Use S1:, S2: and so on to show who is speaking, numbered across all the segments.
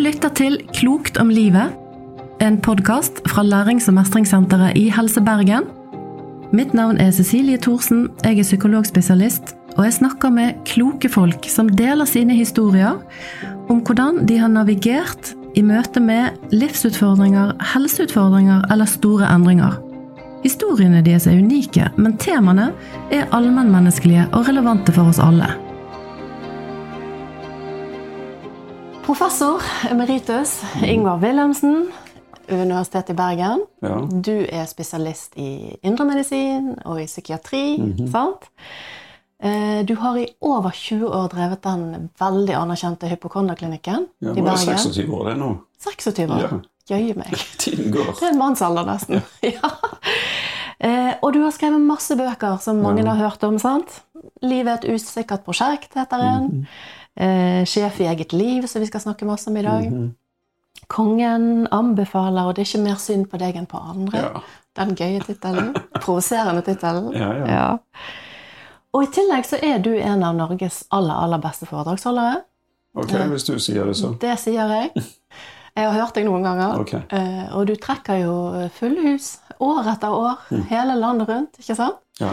S1: lytter til Klokt om livet, en podkast fra Lærings- og mestringssenteret i Helse Bergen. Mitt navn er Cecilie Thorsen, jeg er psykologspesialist, og jeg snakker med kloke folk som deler sine historier om hvordan de har navigert i møte med livsutfordringer, helseutfordringer eller store endringer. Historiene deres er unike, men temaene er allmennmenneskelige og relevante for oss alle. Professor emeritus Ingvar Wilhelmsen, Universitetet i Bergen.
S2: Ja.
S1: Du er spesialist i indremedisin og i psykiatri. sant? Eh, Du har i over 20 år drevet den veldig anerkjente hypokonderklinikken
S2: Ja,
S1: i
S2: nå er jeg
S1: Bergen.
S2: 26 år, det nå.
S1: 26 år.
S2: Ja.
S1: Jøye meg.
S2: Tiden går.
S1: Det er en mannsalder, nesten. Ja. Eh, og du har skrevet masse bøker som mange
S2: Ja.
S1: har hørt om. sant? 'Livet er et usikkert prosjekt' heter en.
S2: Mhm.
S1: Eh, 'Sjef i eget liv', som vi skal snakke masse om i dag.
S2: Mhm.
S1: 'Kongen anbefaler', og 'Det er ikke mer synd på deg enn på andre'.
S2: Ja.
S1: Den gøye tittelen. Provoserende tittelen.
S2: Ja, ja.
S1: Ja. Og i tillegg så er du en av Norges aller, aller beste foredragsholdere.
S2: Ok, hvis du sier det, så.
S1: Det sier jeg. Jeg har hørt deg noen ganger.
S2: Okay.
S1: Eh, og du trekker jo fulle hus år etter år, hele landet rundt, ikke sant?
S2: Ja.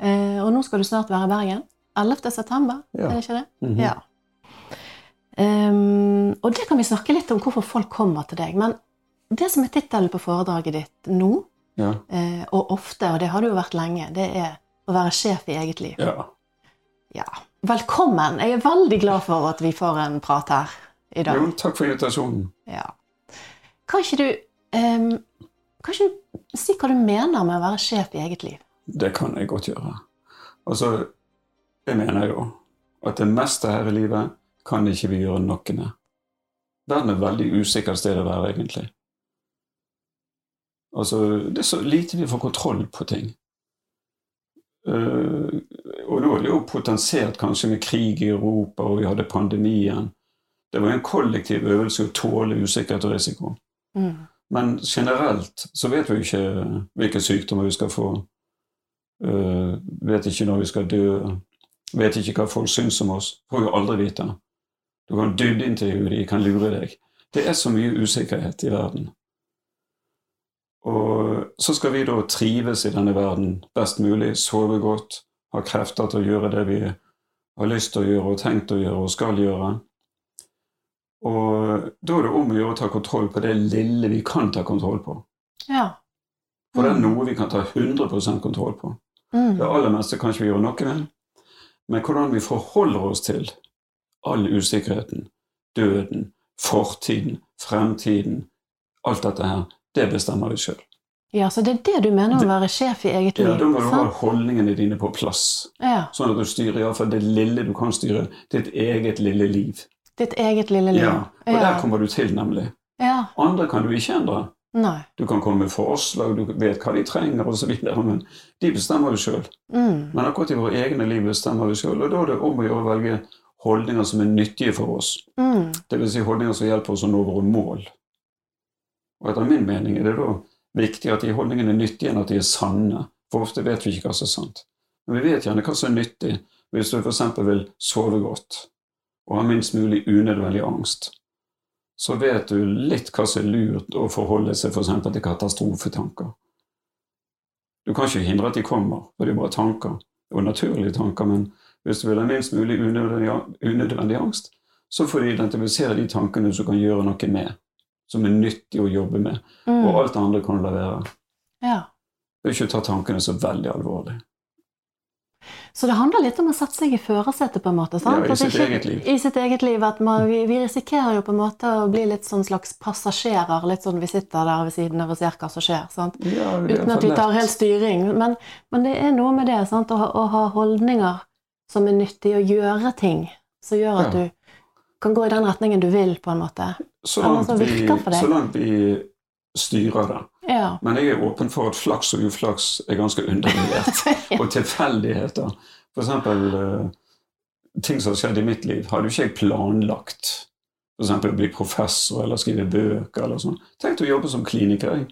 S1: Eh, og nå skal du snart være i Bergen. 11. september,
S2: Ja.
S1: er det ikke det?
S2: Mhm.
S1: Ja. Ehm, og det kan vi snakke litt om hvorfor folk kommer til deg. Men det som er tittelen på foredraget ditt nå,
S2: Ja.
S1: uh, og ofte, og det har det jo vært lenge, det er å være sjef i eget liv.
S2: ja.
S1: Ja. Velkommen! Jeg er veldig glad for at vi får en prat her i dag.
S2: Jo, takk for invitasjonen.
S1: Ja. Kan ikke du um, Kan ikke du si hva du mener med å være sjef i eget liv?
S2: Det kan jeg godt gjøre. Altså, jeg mener jo at det meste her i livet kan ikke vi gjøre noe med. Verden er et veldig usikkert sted å være, egentlig. Altså, det er så lite vi får kontroll på ting. Uh, og nå er det jo potensiert kanskje med krig i Europa, og vi hadde pandemien. Det var en kollektiv øvelse å tåle usikkerhet og risiko.
S1: Mm.
S2: Men generelt så vet vi jo ikke hvilke sykdommer vi skal få. Uh, vet ikke når vi skal dø. Vet ikke hva folk syns om oss. Får jo aldri vite. Du kan dybdeintervjue de kan lure deg. Det er så mye usikkerhet i verden. Og så skal vi da trives i denne verden best mulig, sove godt, ha krefter til å gjøre det vi har lyst til å gjøre og tenkt å gjøre og skal gjøre. Og da er det om å gjøre å ta kontroll på det lille vi kan ta kontroll på.
S1: Ja.
S2: For det er noe vi kan ta 100% kontroll på.
S1: Mm.
S2: Det aller meste kan ikke vi gjøre noe med. Men hvordan vi forholder oss til all usikkerheten, døden, fortiden, fremtiden, alt dette her, det bestemmer vi sjøl.
S1: ja, så det er det du mener om å være sjef i eget liv?
S2: Ja, da må du ha holdningene dine på plass,
S1: Ja.
S2: sånn at du styrer iallfall det lille du kan styre, ditt eget lille liv.
S1: Ditt eget lille liv.
S2: Ja, Og der kommer du til, nemlig.
S1: ja.
S2: Andre kan du ikke endre.
S1: Nei.
S2: Du kan komme med forslag, du vet hva de trenger osv., men de bestemmer du sjøl.
S1: Mm.
S2: Men akkurat i våre egne liv bestemmer vi sjøl, og da er det om å gjøre å velge holdninger som er nyttige for oss.
S1: Mm.
S2: Dvs. Si holdninger som hjelper oss å nå våre mål. Og etter min mening er det da viktig at de holdningene er nyttige enn at de er sanne. For ofte vet vi ikke hva som er sant. Men vi vet gjerne hva som er nyttig hvis du f.eks. vil sove godt og ha minst mulig unødvendig angst. Så vet du litt hva som er lurt å forholde seg f.eks. til katastrofetanker. Du kan ikke hindre at de kommer, for det er bare tanker, og naturlige tanker, men hvis du vil ha minst mulig unødvendig, angst, så får du identifisere de tankene som kan gjøre noe med, som er nyttig å jobbe med,
S1: Mm.
S2: og alt det andre kan du la være.
S1: Ja.
S2: Du ikke ta tankene så veldig alvorlig.
S1: Så det handler litt om å sette seg i førersetet, på en måte? sant?
S2: Ja, i sitt
S1: ikke-
S2: eget liv.
S1: I sitt eget liv. At man, vi, vi risikerer jo på en måte å bli litt sånn slags passasjerer. Litt sånn vi sitter der ved siden av og ser hva som skjer. sant?
S2: Ja, er
S1: Uten at vi tar helt styring. Men, men det er noe med det, sant? Å, å ha holdninger som er nyttig, å gjøre ting som gjør at
S2: Ja.
S1: du kan gå i den retningen du vil, på en måte.
S2: Så langt, vi, så langt vi styrer det.
S1: Ja.
S2: Men jeg er åpen for at flaks og uflaks er ganske undervurdert. Og tilfeldigheter. For eksempel eh, ting som har skjedd i mitt liv, hadde jo ikke jeg planlagt. Eksempel å bli professor eller skrive bøker eller sånn. Tenk å jobbe som kliniker.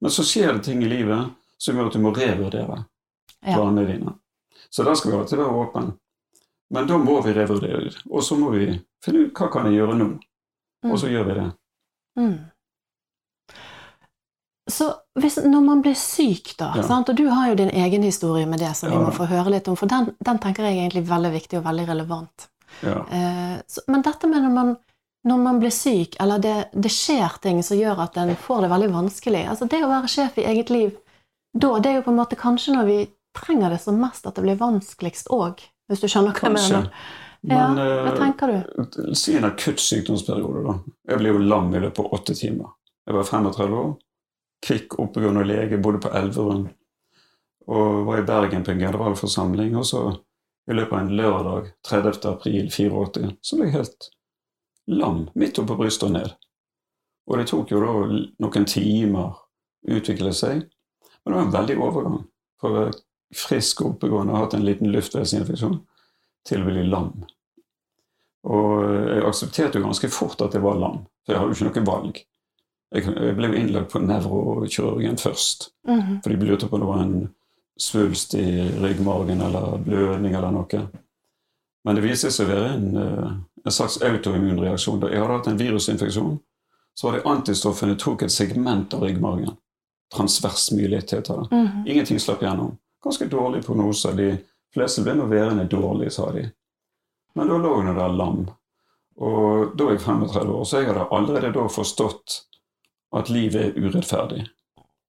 S2: Men så skjer det ting i livet som gjør at du må revurdere
S1: Ja.
S2: planene dine. Så den skal vi alltid være åpne. Men da må vi revurdere det. Og så må vi finne ut hva kan jeg gjøre nå.
S1: Mm.
S2: Og så gjør vi det.
S1: Mm. Så hvis, når man blir syk, da,
S2: Ja.
S1: sant? og du har jo din egen historie med det som vi må få høre litt om, for den, den tenker jeg er egentlig veldig viktig og veldig relevant.
S2: Ja.
S1: Eh, så, men dette med når man, når man blir syk, eller det, det skjer ting som gjør at en får det veldig vanskelig altså Det å være sjef i eget liv, da, det er jo på en måte kanskje når vi trenger det som mest, at det blir vanskeligst òg, hvis du skjønner hva jeg
S2: mener.
S1: mener? Ja, hva
S2: eh,
S1: tenker du?
S2: si en akutt sykdomsperiode, da. Jeg ble jo lam i løpet av åtte timer. Jeg var 35 år, kvikk, oppegående lege, bodde på Elverum. Og var i Bergen på en generalforsamling. Og så, i løpet av en lørdag 30. april 84, så ble jeg helt lam. Midt oppå brystet og ned. Og det tok jo da noen timer å utvikle seg. Men det var en veldig overgang. For frisk og oppegående og hatt en liten luftveisinfeksjon til å bli lam. Og jeg aksepterte jo ganske fort at jeg var lam, for jeg hadde jo ikke noe valg. Jeg ble innlagt på nevrokirurgen først,
S1: Mhm.
S2: for de lurte på om det var en svulst i ryggmargen eller blødning eller noe. Men det viste seg å være en, eh, en slags autoimmunreaksjon. Jeg hadde hatt en virusinfeksjon, så var det antistoffene tok et segment av ryggmargen. Transversmyelitet. det.
S1: Mhm.
S2: Ingenting slapp gjennom. Ganske dårlige prognoser. De fleste ble nå værende dårlig, sa de. Men da lå hun der lam. Og da er jeg 35 år, så jeg hadde allerede da forstått at livet er urettferdig.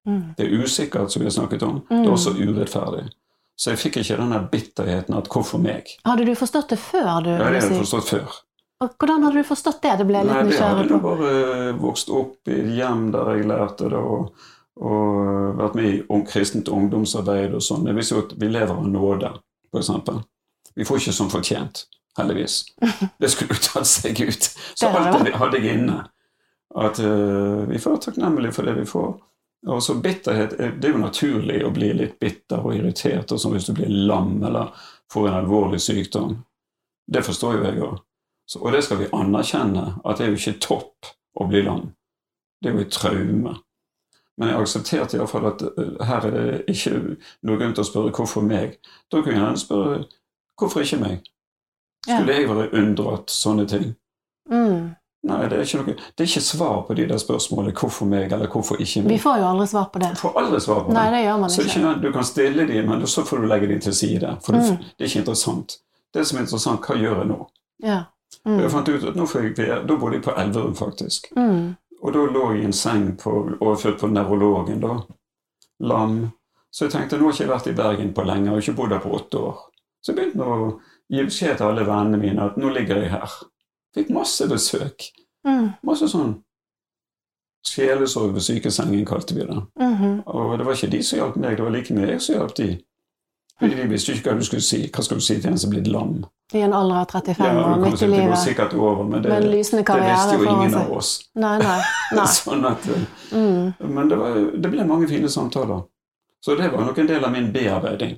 S1: Mm.
S2: Det er usikkert, som vi har snakket om. Det
S1: Mm.
S2: er også urettferdig. Så jeg fikk ikke denne bitterheten at 'hvorfor meg'?
S1: Hadde du forstått det før du
S2: Ja, det hadde jeg forstått før.
S1: Og hvordan hadde du forstått det? Det ble litt
S2: Nei, det hadde
S1: jeg
S2: bare vokst opp i et hjem der jeg lærte det, og, og vært med i om, kristent ungdomsarbeid og sånn. Vi, visste jo at vi lever av nåde, f.eks. Vi får ikke som fortjent, heldigvis. Det skulle jo tatt seg ut. Så alt
S1: det
S2: hadde jeg inne. At uh, vi får takknemlige for det vi får. Og så bitterhet eh, Det er jo naturlig å bli litt bitter og irritert, og sånn hvis du blir lam eller får en alvorlig sykdom. Det forstår jo jeg òg. Og det skal vi anerkjenne, at det er jo ikke topp å bli lam. Det er jo et traume. Men jeg aksepterte iallfall at eh, her er det ikke noe grunn til å spørre 'hvorfor meg'? Da kunne jeg gjerne spørre 'hvorfor ikke meg'? Skulle jeg være unndratt sånne ting?
S1: Mm.
S2: Nei, det er ikke noe Det er ikke svar på de der spørsmålene 'hvorfor meg', eller 'hvorfor ikke meg'?
S1: Vi får jo aldri svar på det.
S2: Får aldri svar på
S1: Nei,
S2: det.
S1: det gjør man
S2: Så
S1: ikke.
S2: ikke, du kan stille de, men så får du legge de til side. For
S1: Mm.
S2: det er ikke interessant. Det som er interessant, hva gjør jeg nå?
S1: Ja.
S2: Jeg
S1: Mm.
S2: fant ut at nå får jeg, Da bodde jeg på Elverum, faktisk.
S1: Mm.
S2: Og da lå jeg i en seng på, overført på nevrologen, da. Lam. Så jeg tenkte nå har jeg ikke vært i Bergen på lenge, og ikke bodd her på åtte år. Så jeg begynte å gi beskjed til alle vennene mine at nå ligger jeg her. Fikk masse besøk.
S1: Mm.
S2: Masse sånn sjelesorg ved sykesengen, kalte vi det.
S1: Mhm.
S2: Og det var ikke de som hjalp meg, det var like mye jeg som hjalp de. De visste ikke hva du skulle si. Hva skal du si til en som er blitt lam?
S1: I en alder av 35
S2: Ja,
S1: år, midt i
S2: til det går sikkert over, men det,
S1: men
S2: det visste jo ingen av oss.
S1: Nei, nei. nei.
S2: sånn at, eh,
S1: Mm.
S2: men det, var, det ble mange fine samtaler. Så det var nok en del av min bearbeiding.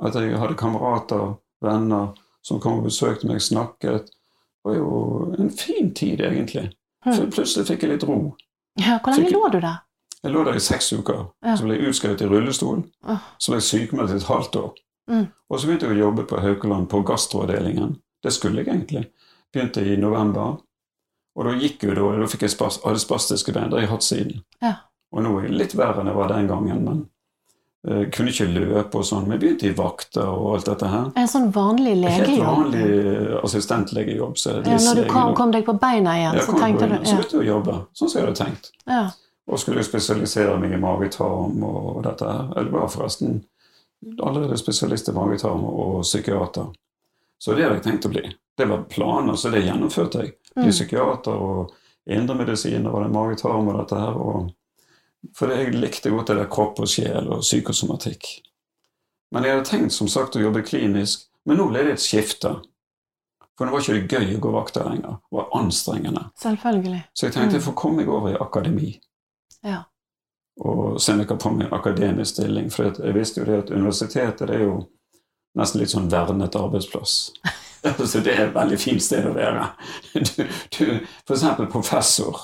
S2: At jeg hadde kamerater, venner, som kom og besøkte meg, snakket. Det var jo en fin tid, egentlig. Så
S1: Mm.
S2: plutselig fikk jeg litt ro.
S1: Ja, hvor lenge lå du der?
S2: Jeg lå der i seks uker.
S1: Ja.
S2: Så ble jeg utskrevet i rullestol.
S1: Oh.
S2: Så ble jeg sykemeldt et halvt år.
S1: Mm.
S2: Og så begynte jeg å jobbe på Haukeland, på gastroavdelingen. Det skulle jeg egentlig. Begynte i november. Og da gikk jo da, da fikk jeg spas, hadde spastiske bein. Det har jeg hatt siden.
S1: Ja.
S2: Og nå er jeg litt verre enn jeg var den gangen. men jeg kunne ikke løpe og sånn. Men begynte i vakter og alt dette her.
S1: En sånn vanlig legejobb?
S2: Helt vanlig assistentlegejobb. Så
S1: Ja, når du kom, kom deg på beina igjen, så tenkte du
S2: ja. Så begynte jeg å jobbe, sånn som jeg hadde tenkt.
S1: ja.
S2: Og skulle spesialisere meg i magetarm og dette her. Eller var forresten allerede spesialist i magetarm og psykiater. Så det hadde jeg tenkt å bli. Det var planer, så det gjennomførte jeg. Bli
S1: Mm.
S2: psykiater og indremedisiner og magetarm og dette her. Og, for jeg likte godt det der kropp og sjel og psykosomatikk. Men jeg hadde tenkt som sagt å jobbe klinisk, men nå ble det et skifte. For nå var ikke det gøy å gå vakter lenger. Det var anstrengende.
S1: Selvfølgelig.
S2: Så jeg tenkte
S1: Mm.
S2: jeg får komme meg over i akademi
S1: Ja.
S2: og se om jeg kan få meg en akademisk stilling. For jeg visste jo det at universitetet det er jo nesten litt sånn vernet arbeidsplass. Så det er et veldig fint sted å være. Du, du, for eksempel professor.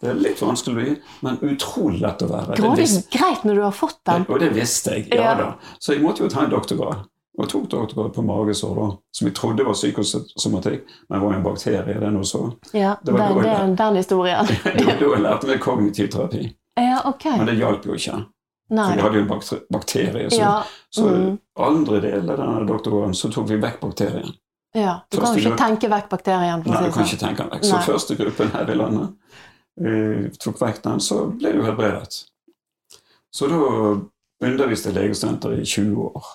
S2: Det er litt vanskelig å bli, men utrolig lett å være. Det det
S1: greit når du har fått den.
S2: og det visste jeg, ja
S1: Ja.
S2: da. Så jeg måtte jo ta en doktorgrad. Og tok doktorgrad på magesår, da, som vi trodde var psykosomatikk, men var en bakterie. den også.
S1: Ja,
S2: Det var
S1: den, er den historien.
S2: Det var da jeg lærte meg kognitiv terapi.
S1: Ja, okay.
S2: Men det hjalp jo ikke.
S1: Nei
S2: For vi hadde jo en bakter- bakterie. Så,
S1: Ja,
S2: så
S1: mm.
S2: andre del av denne doktorgraden så tok vi vekk bakterien.
S1: ja. Du kan jo ikke tenke vekk bakterien.
S2: Nei, du kan
S1: sånn.
S2: ikke tenke den vekk. Så
S1: Nei.
S2: første gruppen her i landet uh, tok vekk den, så ble du helbredet. Så da underviste jeg legestudenter i 20 år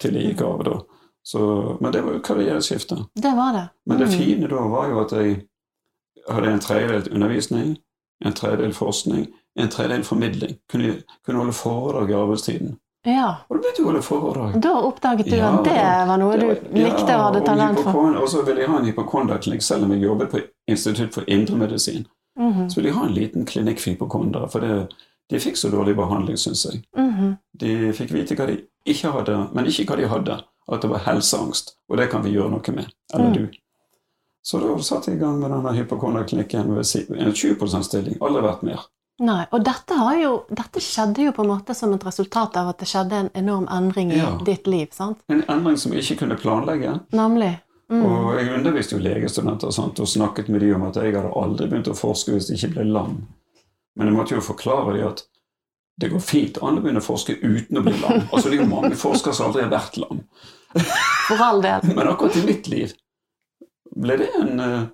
S2: til gikk av. da. Så, men det var jo karriereskifte.
S1: Det var det.
S2: Men det
S1: Mm.
S2: fine da var jo at jeg hadde en tredjedel undervisning, en tredjedel forskning, en tredjedel formidling. Kunne, kunne holde foredrag i arbeidstiden.
S1: Ja.
S2: Og da begynte å holde foredrag.
S1: Da oppdaget du
S2: Ja,
S1: at det var noe
S2: Det
S1: du
S2: var-
S1: likte og hadde talent for.
S2: Og så ville jeg ha en hypokondaklinikk, selv om jeg jobbet på Institutt for indremedisin.
S1: Mhm.
S2: Så ville jeg ha en liten klinikk for hypokondere, for det, de fikk så dårlig behandling, syns jeg.
S1: Mhm.
S2: De fikk vite hva de ikke hadde, men ikke hva de hadde. At det var helseangst, og det kan vi gjøre noe med. Eller
S1: Mm.
S2: du. Så da satte jeg i gang med denne hypokonderklinikken med en 20 stilling. Aldri vært mer.
S1: Nei, og dette, har jo, dette skjedde jo på en måte som et resultat av at det skjedde en enorm endring i
S2: Ja.
S1: ditt liv, sant?
S2: En endring som jeg ikke kunne planlegge.
S1: Nemlig. Mm.
S2: Og jeg underviste jo legestudenter og, sånt, og snakket med dem om at jeg hadde aldri begynt å forske hvis jeg ikke ble lam. Men jeg måtte jo forklare dem at det går fint an å begynne å forske uten å bli lam. Altså Det er jo mange forskere som aldri har vært lam.
S1: For all del.
S2: Men akkurat i mitt liv ble det en, eh,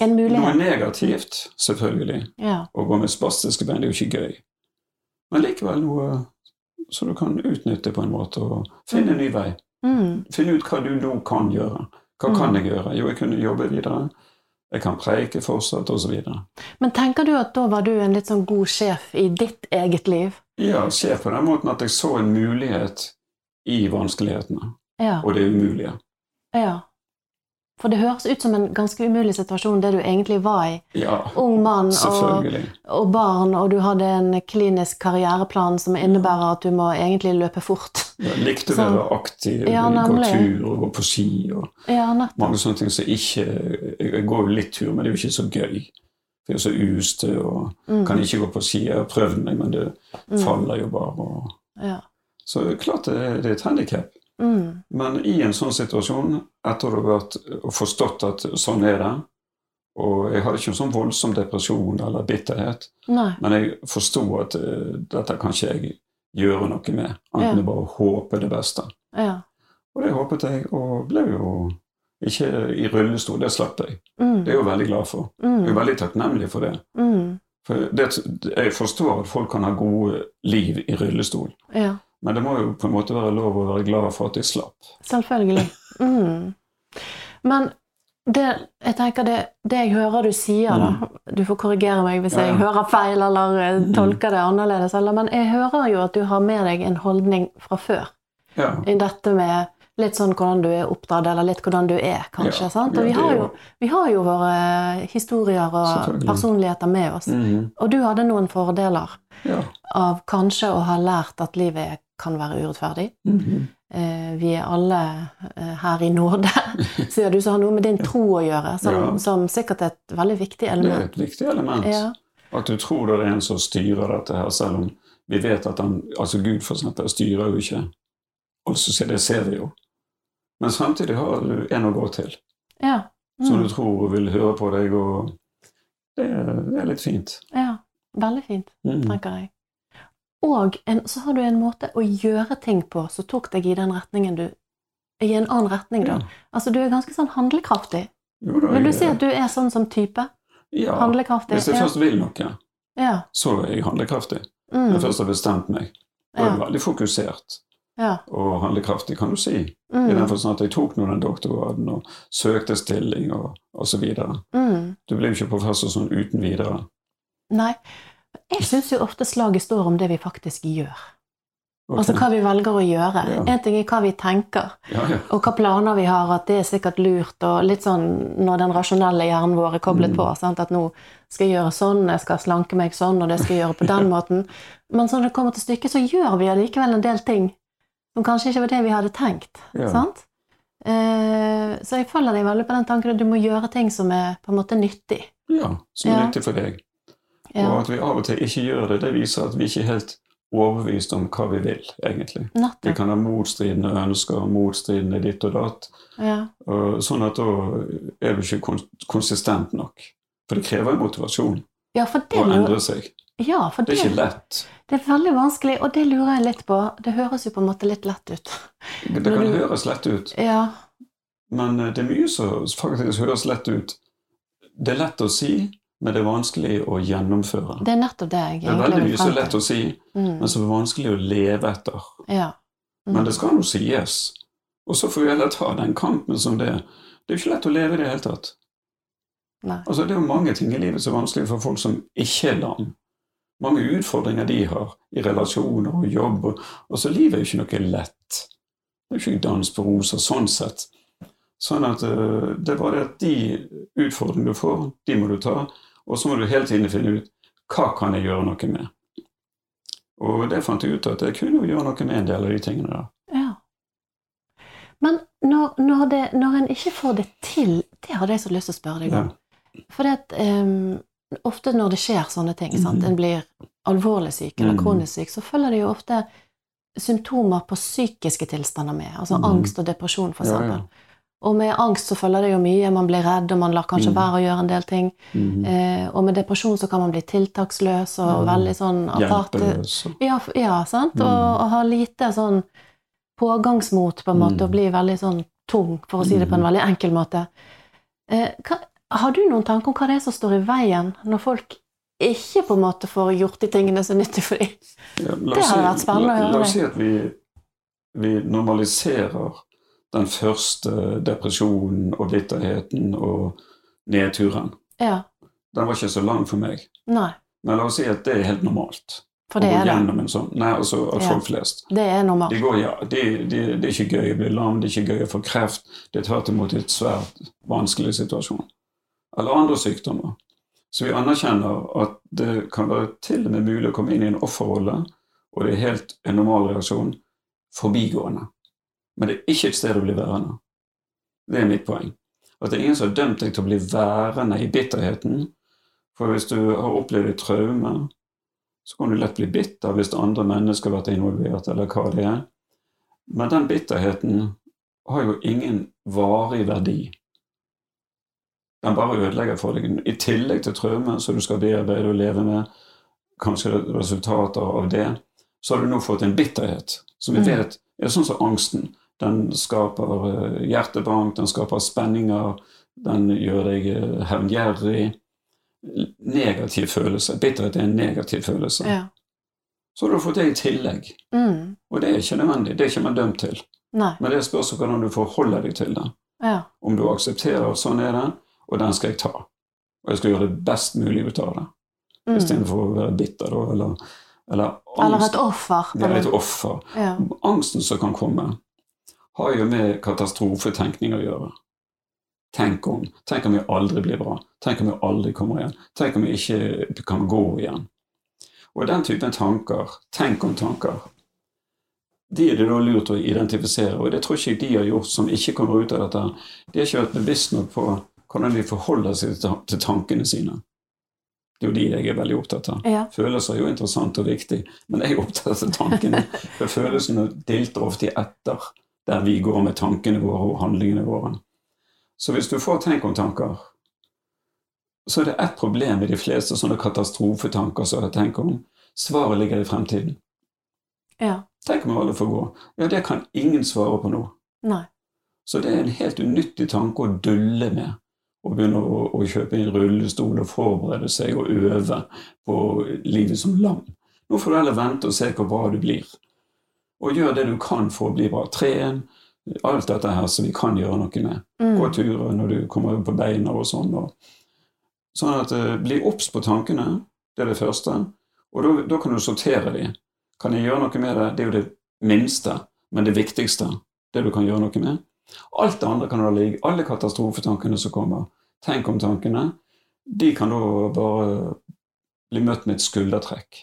S1: En
S2: noe negativt, selvfølgelig.
S1: Ja.
S2: Å gå med spastiske bein det er jo ikke gøy. Men likevel noe som du kan utnytte på en måte, og finne en ny vei.
S1: Mm.
S2: Finne ut hva du nå kan gjøre. Hva
S1: Mm.
S2: kan jeg gjøre? Jo, jeg kunne jobbe videre. Jeg kan preike fortsatt, osv.
S1: Men tenker du at da var du en litt sånn god sjef i ditt eget liv?
S2: Ja, sjef på den måten at jeg så en mulighet i vanskelighetene,
S1: Ja.
S2: og det umulige.
S1: ja. For det høres ut som en ganske umulig situasjon, det du egentlig var i.
S2: Ja,
S1: Ung mann og, og barn, og du hadde en klinisk karriereplan som innebærer at du må egentlig løpe fort.
S2: Jeg likte å være aktiv,
S1: Ja,
S2: gå tur og gå på ski. og
S1: Ja,
S2: mange sånne ting som ikke Jeg går jo litt tur, men det er jo ikke så gøy. For jeg er så ustø og
S1: Mm.
S2: kan ikke gå på ski. Jeg har prøvd meg, men det
S1: Mm.
S2: faller jo bare. Og...
S1: Ja.
S2: Så klart det, det er et handikap.
S1: Mm.
S2: Men i en sånn situasjon, etter å ha forstått at sånn er det Og jeg hadde ikke en sånn voldsom depresjon eller bitterhet,
S1: Nei.
S2: men jeg forsto at uh, dette kan ikke jeg gjøre noe med.
S1: Ja.
S2: Annet enn bare å håpe det beste.
S1: Ja.
S2: Og det håpet jeg, og ble jo ikke i rullestol. Det slapp jeg.
S1: Mm.
S2: Det er jeg jo veldig glad for. Jeg er
S1: Mm.
S2: veldig takknemlig for det.
S1: Mm.
S2: For det, jeg forstår at folk kan ha gode liv i rullestol,
S1: Ja.
S2: Men det må jo på en måte være lov å være glad for at jeg slapp.
S1: Selvfølgelig. Mm. Men det, jeg tenker det, det jeg hører du sier, da Du får korrigere meg hvis
S2: ja, Ja,
S1: jeg hører feil eller eh,
S2: Mm.
S1: tolker det annerledes. Eller, men jeg hører jo at du har med deg en holdning fra før
S2: Ja,
S1: i dette med litt sånn hvordan du er oppdratt, eller litt hvordan du er, kanskje. Sant? Og vi
S2: er
S1: har, jo, vi har jo våre historier og personligheter med oss.
S2: Mhm.
S1: Og du hadde noen fordeler
S2: ja.
S1: av kanskje å ha lært at livet kan være urettferdig.
S2: Mhm.
S1: Eh, vi er alle eh, her i nåde, sier du, som har noe med din tro å gjøre, som,
S2: Ja.
S1: som sikkert er et veldig viktig
S2: Det er
S1: element.
S2: et viktig element.
S1: Ja.
S2: At du tror det er en som styrer dette her, selv om vi vet at han, altså Gud for eksempel, styrer jo ikke. Altså, så det ser vi jo. Men samtidig har du en å gå til,
S1: Ja.
S2: som
S1: Mm.
S2: du tror vil høre på deg, og det er, det er litt fint.
S1: ja. Veldig fint,
S2: mm.
S1: tenker jeg. Og en, så har du en måte å gjøre ting på som tok deg i den retningen du I en annen retning, da.
S2: Ja.
S1: Altså, du er ganske sånn handlekraftig.
S2: Jo da,
S1: Vil du
S2: jeg-
S1: si at du er sånn som type?
S2: ja,
S1: Handlekraftig?
S2: Hvis jeg først vil noe,
S1: Ja.
S2: så er jeg handlekraftig.
S1: Mm.
S2: Når jeg først har bestemt meg. Og er
S1: Ja.
S2: veldig fokusert
S1: ja.
S2: og handlekraftig, kan du si. I
S1: Mm.
S2: den forstand at jeg tok nå den doktorgraden og søkte stilling og osv.
S1: Mm.
S2: Du blir jo ikke professor sånn uten videre.
S1: Nei. Jeg syns jo ofte slaget står om det vi faktisk gjør.
S2: Okay.
S1: Altså hva vi velger å gjøre.
S2: Ja.
S1: En ting er hva vi tenker,
S2: ja, ja.
S1: og hva planer vi har, at det er sikkert lurt, og litt sånn når den rasjonelle hjernen vår er koblet
S2: Mm.
S1: på. Sant? At nå skal jeg gjøre sånn, jeg skal slanke meg sånn, og det skal jeg gjøre på den måten. Men når det kommer til stykket, så gjør vi allikevel en del ting som kanskje ikke var det vi hadde tenkt. Sant? Eh, så jeg følger deg veldig på den tanken at du må gjøre ting som er på en måte nyttig.
S2: ja som er nyttig for deg.
S1: Ja.
S2: Og at vi av og til ikke gjør det, det viser at vi ikke er helt overbevist om hva vi vil, egentlig. Vi kan ha motstridende ønsker, motstridende ditt og datt.
S1: Ja.
S2: Sånn at da er du ikke konsistent nok. For det krever motivasjon
S1: ja,
S2: å endre seg.
S1: Ja, for
S2: Det
S1: det,
S2: er ikke lett.
S1: det er veldig vanskelig, og det lurer jeg litt på. Det høres jo på en måte litt lett ut.
S2: Det kan
S1: du-
S2: høres lett ut,
S1: Ja.
S2: men eh, det er mye som faktisk høres lett ut. Det er lett å si, men det er vanskelig å gjennomføre.
S1: Det er nettopp det jeg egentlig vil
S2: Det er veldig mye
S1: frem
S2: lett å si,
S1: Mm.
S2: men som er vanskelig å leve etter.
S1: Ja. Mm.
S2: Men det skal nå sies. Og så får vi heller ta den kampen som det er. Det er jo ikke lett å leve i det hele tatt.
S1: Nei.
S2: Altså, det er jo mange ting i livet som er vanskelig for folk som ikke er lam. Mange utfordringer de har i relasjoner og jobb. Og, altså, livet er jo ikke noe lett. Det er jo ikke dans på roser sånn sett. Sånn at uh, det er bare at de utfordringene du får, de må du ta. Og så må du hele tiden finne ut hva kan jeg gjøre noe med. Og det fant jeg ut at jeg kunne jo gjøre noe med en del av de tingene der.
S1: Ja. Men når, når, det, når en ikke får det til, det hadde jeg så lyst til å spørre deg
S2: Ja.
S1: om. For det em, ofte når det skjer sånne ting, sant?
S2: Mhm.
S1: en blir alvorlig syk eller
S2: Mhm.
S1: kronisk syk, så følger det jo ofte symptomer på psykiske tilstander med. Altså
S2: Mhm.
S1: angst og depresjon, for
S2: Ja, ja.
S1: Og med angst så følger det jo mye. Man blir redd, og man lar kanskje
S2: mm.
S1: være å gjøre en del ting.
S2: Mhm.
S1: Eh, og med depresjon så kan man bli tiltaksløs og
S2: ja,
S1: veldig sånn
S2: Hjelpeløs.
S1: ja, ja sant?
S2: Mm.
S1: Og, og ha lite sånn pågangsmot, på en måte,
S2: Mm.
S1: og bli veldig sånn tung, for å si det på en
S2: Mm.
S1: veldig enkel måte. Eh, hva, har du noen tanker om hva det er som står i veien når folk ikke på en måte får gjort de tingene som er nyttig for dem?
S2: Ja,
S1: Det hadde vært spennende å høre
S2: La oss si at vi, vi normaliserer den første depresjonen og bitterheten og nedturen.
S1: Ja.
S2: Den var ikke så lang for meg.
S1: Nei.
S2: Men la oss si at det er helt normalt.
S1: For det er det.
S2: en sånn. Nei, altså at
S1: Ja.
S2: folk flest.
S1: Det er normalt.
S2: Det ja, de, de, det er ikke gøy å bli lam, det er ikke gøy å få kreft. Det er tvert imot et svært vanskelig situasjon. Eller andre sykdommer. Så vi anerkjenner at det kan være til og med mulig å komme inn i en offerrolle, og det er helt en normal reaksjon, forbigående. Men det er ikke et sted å bli værende. Det er mitt poeng. At det er ingen som har dømt deg til å bli værende i bitterheten. For hvis du har opplevd et traume, så kan du lett bli bitter hvis andre mennesker har vært involvert, eller hva det er. Men den bitterheten har jo ingen varig verdi. Den bare ødelegger for deg. I tillegg til traume som du skal bearbeide og leve med, kanskje resultater av det, så har du nå fått en bitterhet som vi
S1: Mm.
S2: vet er sånn som angsten. Den skaper eh, hjertebank, den skaper spenninger, den gjør deg eh, hevngjerrig. Negativ følelse. Bitterhet er en negativ følelse.
S1: Ja.
S2: Så har du fått det i tillegg.
S1: Mm.
S2: Og det er ikke nødvendig. Det er ikke man dømt til.
S1: Nei.
S2: Men det spørs hvordan du forholder deg til det.
S1: Ja.
S2: Om du aksepterer at sånn er det, og den skal jeg ta. Og jeg skal gjøre det best mulig ut av det.
S1: Mm.
S2: Istedenfor å være bitter, da, eller, eller
S1: Eller et offer.
S2: Ja, et offer.
S1: Ja.
S2: Angsten som kan komme, har jo med katastrofetenkning å gjøre. Tenk om. Tenk om vi aldri blir bra. Tenk om vi aldri kommer igjen. Tenk om vi ikke kan gå igjen. Og den typen tanker, tenk om-tanker, de er det da lurt å identifisere. Og det tror ikke jeg de har gjort som ikke kommer ut av dette. De har ikke vært bevisst nok på hvordan de forholder seg til tankene sine. Det er jo de jeg er veldig opptatt av.
S1: Ja.
S2: Følelser er jo interessant og viktig, men jeg er opptatt av tankene. For følelsene dilter ofte etter der vi går med tankene våre og handlingene våre. Så hvis du får tenk om tanker, så er det ett problem med de fleste sånne katastrofetanker som jeg tenker om. Svaret ligger i fremtiden.
S1: ja.
S2: Tenk om alle får gå. Ja, det kan ingen svare på nå.
S1: Nei.
S2: Så det er en helt unyttig tanke å dulle med. Å begynne å, å kjøpe en rullestol og forberede seg og øve på livet som lam. Nå får du heller vente og se hvor bra du blir. Og gjør det du kan for å bli bra. Tren. Alt dette her som vi kan gjøre noe med. Gå
S1: Mm.
S2: turer når du kommer på beina og sånn. Og, sånn at uh, Bli obs på tankene. Det er det første. Og da kan du sortere de. Kan jeg gjøre noe med det? Det er jo det minste, men det viktigste. Det du kan gjøre noe med. Alt det andre kan da ligge. Alle katastrofetankene som kommer. Tenk om tankene. De kan da bare bli møtt med et skuldertrekk.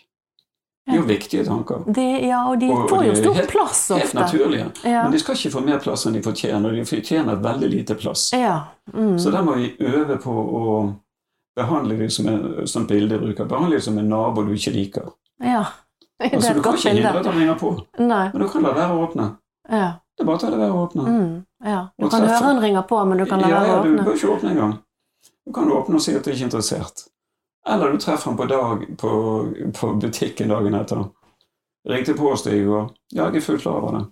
S2: Det er jo viktige tanker.
S1: Det, ja, og de
S2: Og-
S1: får jo stor
S2: helt-
S1: plass
S2: Helt naturlige.
S1: Ja.
S2: Men de skal ikke få mer plass enn de fortjener. De fortjener veldig lite plass.
S1: ja. Mm.
S2: Så der må vi øve på å behandle dem som en, som bilde bruker. Behandle dem som en nabo du ikke liker.
S1: ja. Det
S2: Altså,
S1: er
S2: du kan ikke hindre at han ringer på,
S1: Nei.
S2: men du kan la være å åpne.
S1: Ja.
S2: Det er bare å ta det være å åpne.
S1: Mm. ja. Du
S2: Og
S1: kan
S2: treffe.
S1: høre han ringer på, men du kan la
S2: ja,
S1: være
S2: ja,
S1: å
S2: du bør ikke åpne engang. Du kan åpne og si at du ikke er interessert. Eller du treffer ham på, dag, på, på butikken dagen etter. Ringte på oss i går. Ja, jeg er fullt klar over det.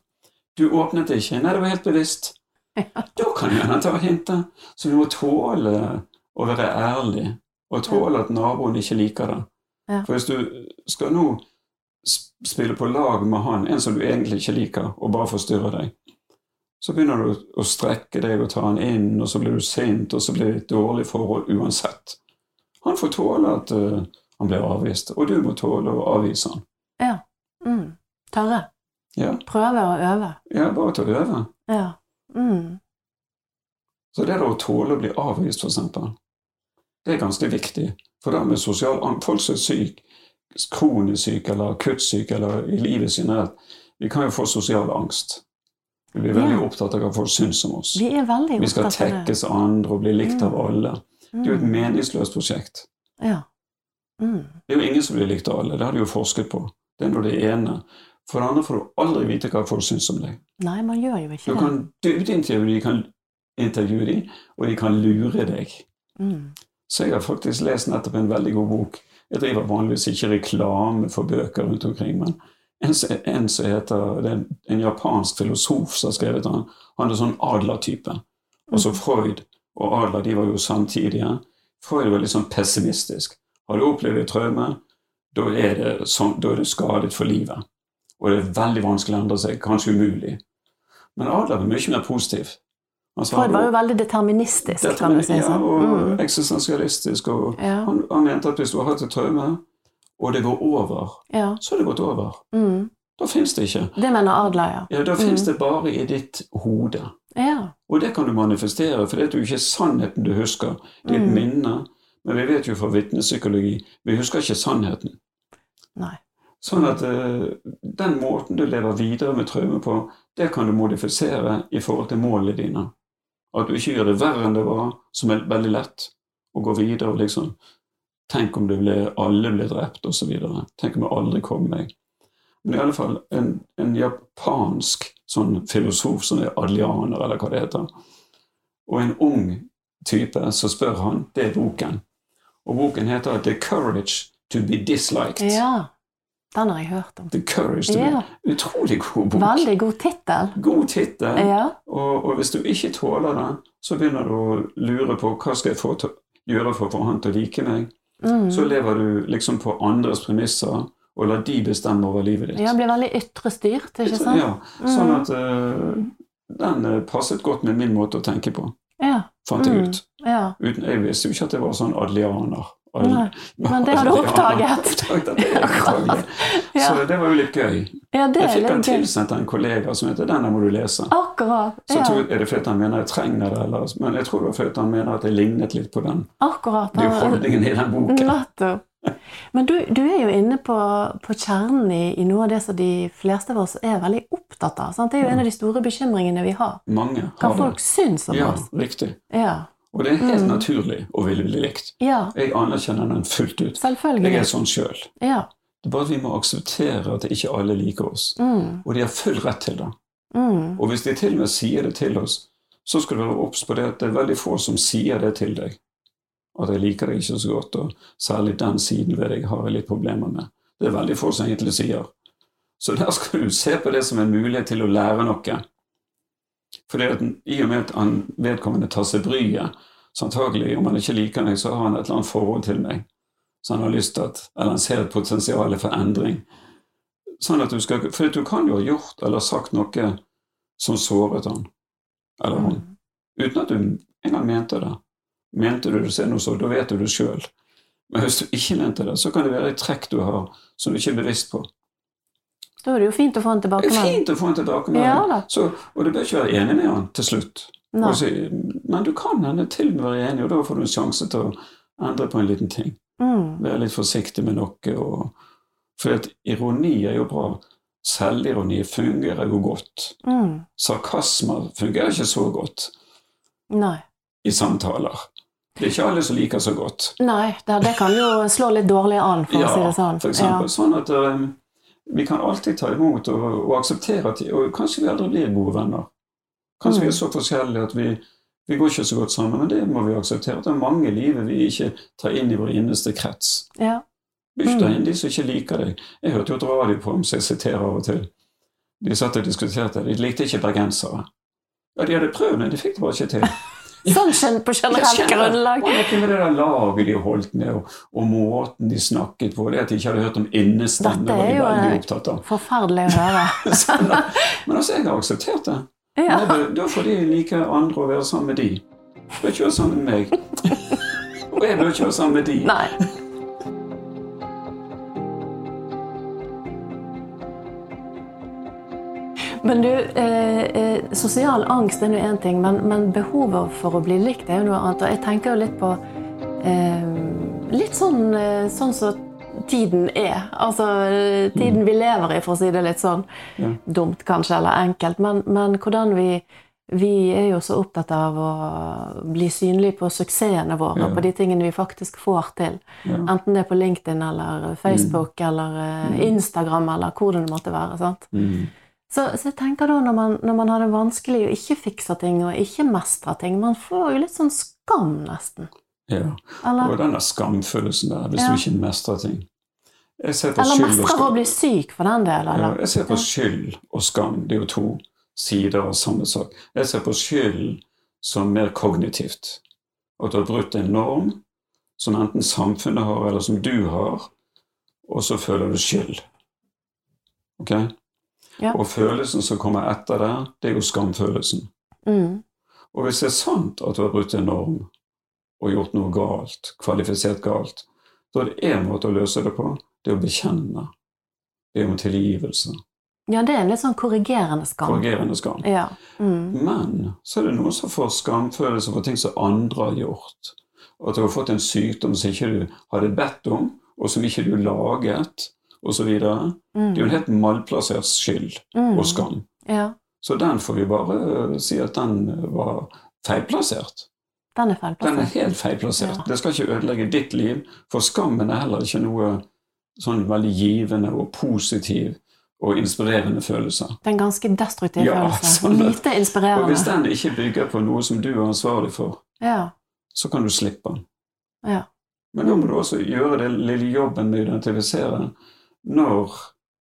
S2: Du åpnet ikke. Nei, det var helt bevisst. Da kan du gjerne ta hintet. Så du må tåle å være ærlig, og tåle at naboen ikke liker det. For hvis du skal nå spille på lag med han, en som du egentlig ikke liker, og bare forstyrrer deg, så begynner du å strekke deg og ta han inn, og så blir du sint, og så blir det et dårlig forhold uansett. Han får tåle at uh, han blir avvist, og du må tåle å avvise han.
S1: Mm. Tørre.
S2: Ja,
S1: Prøve og øve.
S2: ja bare til å øve.
S1: Ja. Mm.
S2: Så det å tåle å bli avvist, for eksempel, det er ganske viktig. For da med sosial folk som er syk, kronisk syke eller akuttsyk eller i livet generelt, vi kan jo få sosial angst. Vi blir veldig
S1: Ja.
S2: opptatt av hva folk syns om oss.
S1: Vi
S2: Vi skal
S1: av det.
S2: tekkes andre og bli likt av
S1: Mm.
S2: alle. Det er jo et
S1: Mm.
S2: meningsløst prosjekt.
S1: Ja. Mm.
S2: Det er jo ingen som blir likt av alle. Det har de jo forsket på. Det er nå det ene. For det andre får du aldri vite hva folk syns om deg.
S1: Nei, man gjør jo ikke
S2: Du kan dybdeintervjue de kan intervjue de, og de kan lure deg.
S1: Mm.
S2: Så jeg har faktisk lest nettopp en veldig god bok. Jeg driver vanligvis ikke reklame for bøker rundt omkring, men en, en som heter det er en, japansk filosof som har skrevet den. Han er sånn adlertype. Også Freud og Adler de var jo samtidige. Freud var litt sånn pessimistisk. Har du opplevd et traume, da er, det sånn, da er du skadet for livet. Og det er veldig vanskelig å endre seg, kanskje umulig. Men Adler var mye mer positiv. Altså,
S1: Freud var jo veldig deterministisk, kan du
S2: si.
S1: si
S2: Ja,
S1: sånn.
S2: og
S1: Mm.
S2: eksistensialistisk. Og
S1: Ja.
S2: han, han mente at hvis du har hatt et traume, og det går over,
S1: ja.
S2: så har det gått over.
S1: Mm.
S2: Da fins det ikke.
S1: Det mener Adler, ja.
S2: Ja, Da fins
S1: Mm.
S2: det bare i ditt hode.
S1: Ja.
S2: Og det kan du manifestere, for det er jo ikke sannheten du husker. Det er et
S1: Mm.
S2: minne. Men vi vet jo fra vitnepsykologi vi husker ikke sannheten.
S1: Nei.
S2: Sånn at uh, den måten du lever videre med traume på, det kan du modifisere i forhold til målene dine. At du ikke gjør det verre enn det var, som er veldig lett. Å gå videre og liksom Tenk om ble, alle ble drept, osv. Tenk om jeg aldri kom meg. Men i alle fall en, en japansk sånn filosof som er adlianer, eller hva det heter, og en ung type, så spør han Det er boken. Og boken heter 'The Courage to be Disliked'.
S1: Ja. Den har jeg hørt om.
S2: The Courage to
S1: Ja.
S2: be Utrolig god bok.
S1: Veldig god tittel.
S2: God tittel.
S1: Ja.
S2: Og, og hvis du ikke tåler det, så begynner du å lure på hva skal jeg få til, gjøre for å få han til å like meg.
S1: Mm.
S2: Så lever du liksom på andres premisser og la de bestemme over livet ditt.
S1: Ja, blir veldig ytre styrt, ikke sant?
S2: Ja, sånn
S1: Mm.
S2: at eh, den eh, passet godt med min måte å tenke på,
S1: Ja.
S2: fant jeg
S1: Mm.
S2: ut.
S1: ja.
S2: Uten, jeg visste jo ikke at det var sånn adlianer. Ad-
S1: Nei, men det har du oppdaget. Ja.
S2: Så det var jo litt gøy.
S1: ja, det
S2: Jeg fikk den tilsendt av en kollega som heter 'Denne må du lese'.
S1: Akkurat.
S2: Så
S1: Ja.
S2: tror, er det fordi han mener jeg trenger det, eller, men jeg tror det var fordi han mener at jeg lignet litt på den.
S1: Akkurat.
S2: Det er jo holdningen i den boken.
S1: Nettopp. Men du, du er jo inne på, på kjernen i, i noe av det som de fleste av oss er veldig opptatt av. Sant? Det er jo en av de store bekymringene vi har.
S2: Mange har Hva
S1: folk
S2: det.
S1: syns om
S2: Ja,
S1: oss.
S2: riktig.
S1: Ja.
S2: Og det er helt
S1: Mm.
S2: naturlig å ville bli likt.
S1: ja.
S2: Jeg anerkjenner den fullt ut.
S1: Selvfølgelig.
S2: Jeg er sånn sjøl.
S1: Ja.
S2: Det er bare at vi må akseptere at ikke alle liker oss.
S1: Mm.
S2: Og de har full rett til det.
S1: Mm.
S2: Og hvis de til og med sier det til oss, så skal du være obs på det at det er veldig få som sier det til deg. At jeg liker deg ikke så godt, og særlig den siden ved deg har jeg litt problemer med. Det er veldig få som egentlig sier. Så der skal du se på det som en mulighet til å lære noe. For i og med at han vedkommende tar seg bryet, så antagelig, om han ikke liker meg, så har han et eller annet forhold til meg. Så han har lyst til at, eller han ser et potensial for endring. Sånn at du skal, For du kan jo ha gjort eller sagt noe som såret han, eller hun,
S1: Mm.
S2: uten at du engang mente det. Mente du det, så noe så, da vet du det sjøl. Men hvis du ikke mente det, så kan det være et trekk du har som du ikke er bevisst på.
S1: Da er det jo fint å få en tilbakemelding.
S2: fint å få en tilbakemelding,
S1: Ja
S2: så, og du bør ikke være enig med han til slutt. Si, men du kan hende til og med være enig, og da får du en sjanse til å endre på en liten ting.
S1: Mm.
S2: Være litt forsiktig med noe. Og, for at ironi er jo bra. Selvironi fungerer jo godt.
S1: Mm.
S2: Sarkasmer fungerer ikke så godt
S1: Nei.
S2: i samtaler. Det er ikke alle som liker så godt.
S1: Nei, det, det kan jo slå litt dårlig an, for å si det sånn.
S2: for eksempel. Sånn at um, Vi kan alltid ta imot og, og akseptere at og kanskje vi aldri blir gode venner. Kanskje vi er så forskjellige at vi, vi går ikke så godt sammen, men det må vi akseptere. Det er mange i livet vi ikke tar inn i vår innerste krets.
S1: Ja.
S2: Bytt deg inn de som ikke liker deg. Jeg hørte jo et radioprogram som jeg siterer av og til. De satt og diskuterte. De likte ikke bergensere. Ja, de hadde prøvd, men de fikk det bare ikke til.
S1: Sånn gen- på generelt grunnlag.
S2: Og noe med det der laget de holdt med, og, og måten de snakket på. Det at de ikke hadde hørt om innestemme, var de
S1: jo
S2: veldig
S1: eh,
S2: opptatt av.
S1: forferdelig å høre.
S2: Sånn Men altså, jeg har akseptert det.
S1: Ja.
S2: Det- Da får de like andre å være sammen med de. Bør ikke være sammen med meg. Og jeg bør ikke være sammen med de.
S1: Nei. Men du, eh, eh, sosial angst er nå én ting, men, men behovet for å bli likt er jo noe annet. Og jeg tenker jo litt på eh, Litt sånn som sånn som tiden er. Altså eh, tiden vi lever i, for å si det litt sånn.
S2: Ja.
S1: Dumt kanskje, eller enkelt. Men, men hvordan vi vi er jo så opptatt av å bli synlige på suksessene våre,
S2: Ja.
S1: på de tingene vi faktisk får til.
S2: Ja.
S1: Enten det er på LinkedIn eller Facebook eller eh, Instagram eller hvor det måtte være. sant?
S2: Mm.
S1: Så, så jeg tenker da, når man, når man har det vanskelig og ikke fikser ting og ikke mestrer ting, man får jo litt sånn skam, nesten.
S2: Ja.
S1: Eller,
S2: Og den der skamfølelsen der, hvis
S1: Ja.
S2: du ikke mestrer ting.
S1: Eller mestrer å bli syk, for den del.
S2: Ja, jeg ser på skyld og skam. Det er jo to sider av samme sak. Jeg ser på skyld som mer kognitivt. At du har brutt en norm som enten samfunnet har, eller som du har, og så føler du skyld. Ok?
S1: Ja.
S2: Og følelsen som kommer etter det, det er jo skamfølelsen.
S1: Mm.
S2: Og hvis det er sant at du har brutt en norm og gjort noe galt, kvalifisert galt, da er det én måte å løse det på. Det er å bekjenne. Det er om tilgivelse.
S1: Ja, det er en litt sånn korrigerende skam.
S2: Korrigerende skam.
S1: Ja. Mm.
S2: Men så er det noen som får skamfølelse for ting som andre har gjort. At du har fått en sykdom som ikke du hadde bedt om, og som ikke du laget, osv. Det er jo en
S1: Mm.
S2: helt malplassert skyld
S1: Mm.
S2: og skam.
S1: Ja,
S2: Så den får vi bare øh, si at den øh, var feilplassert.
S1: den er feilplassert.
S2: Den er helt feilplassert.
S1: Ja.
S2: Det skal ikke ødelegge ditt liv, for skammen er heller ikke noe sånn veldig givende og positiv og inspirerende følelse.
S1: Det er en ganske destruktiv
S2: Ja,
S1: følelse.
S2: sånn
S1: Lite inspirerende.
S2: Og hvis den ikke bygger på noe som du er ansvarlig for,
S1: Ja.
S2: så kan du slippe den.
S1: Ja.
S2: Men da må du også gjøre den lille jobben med å identifisere når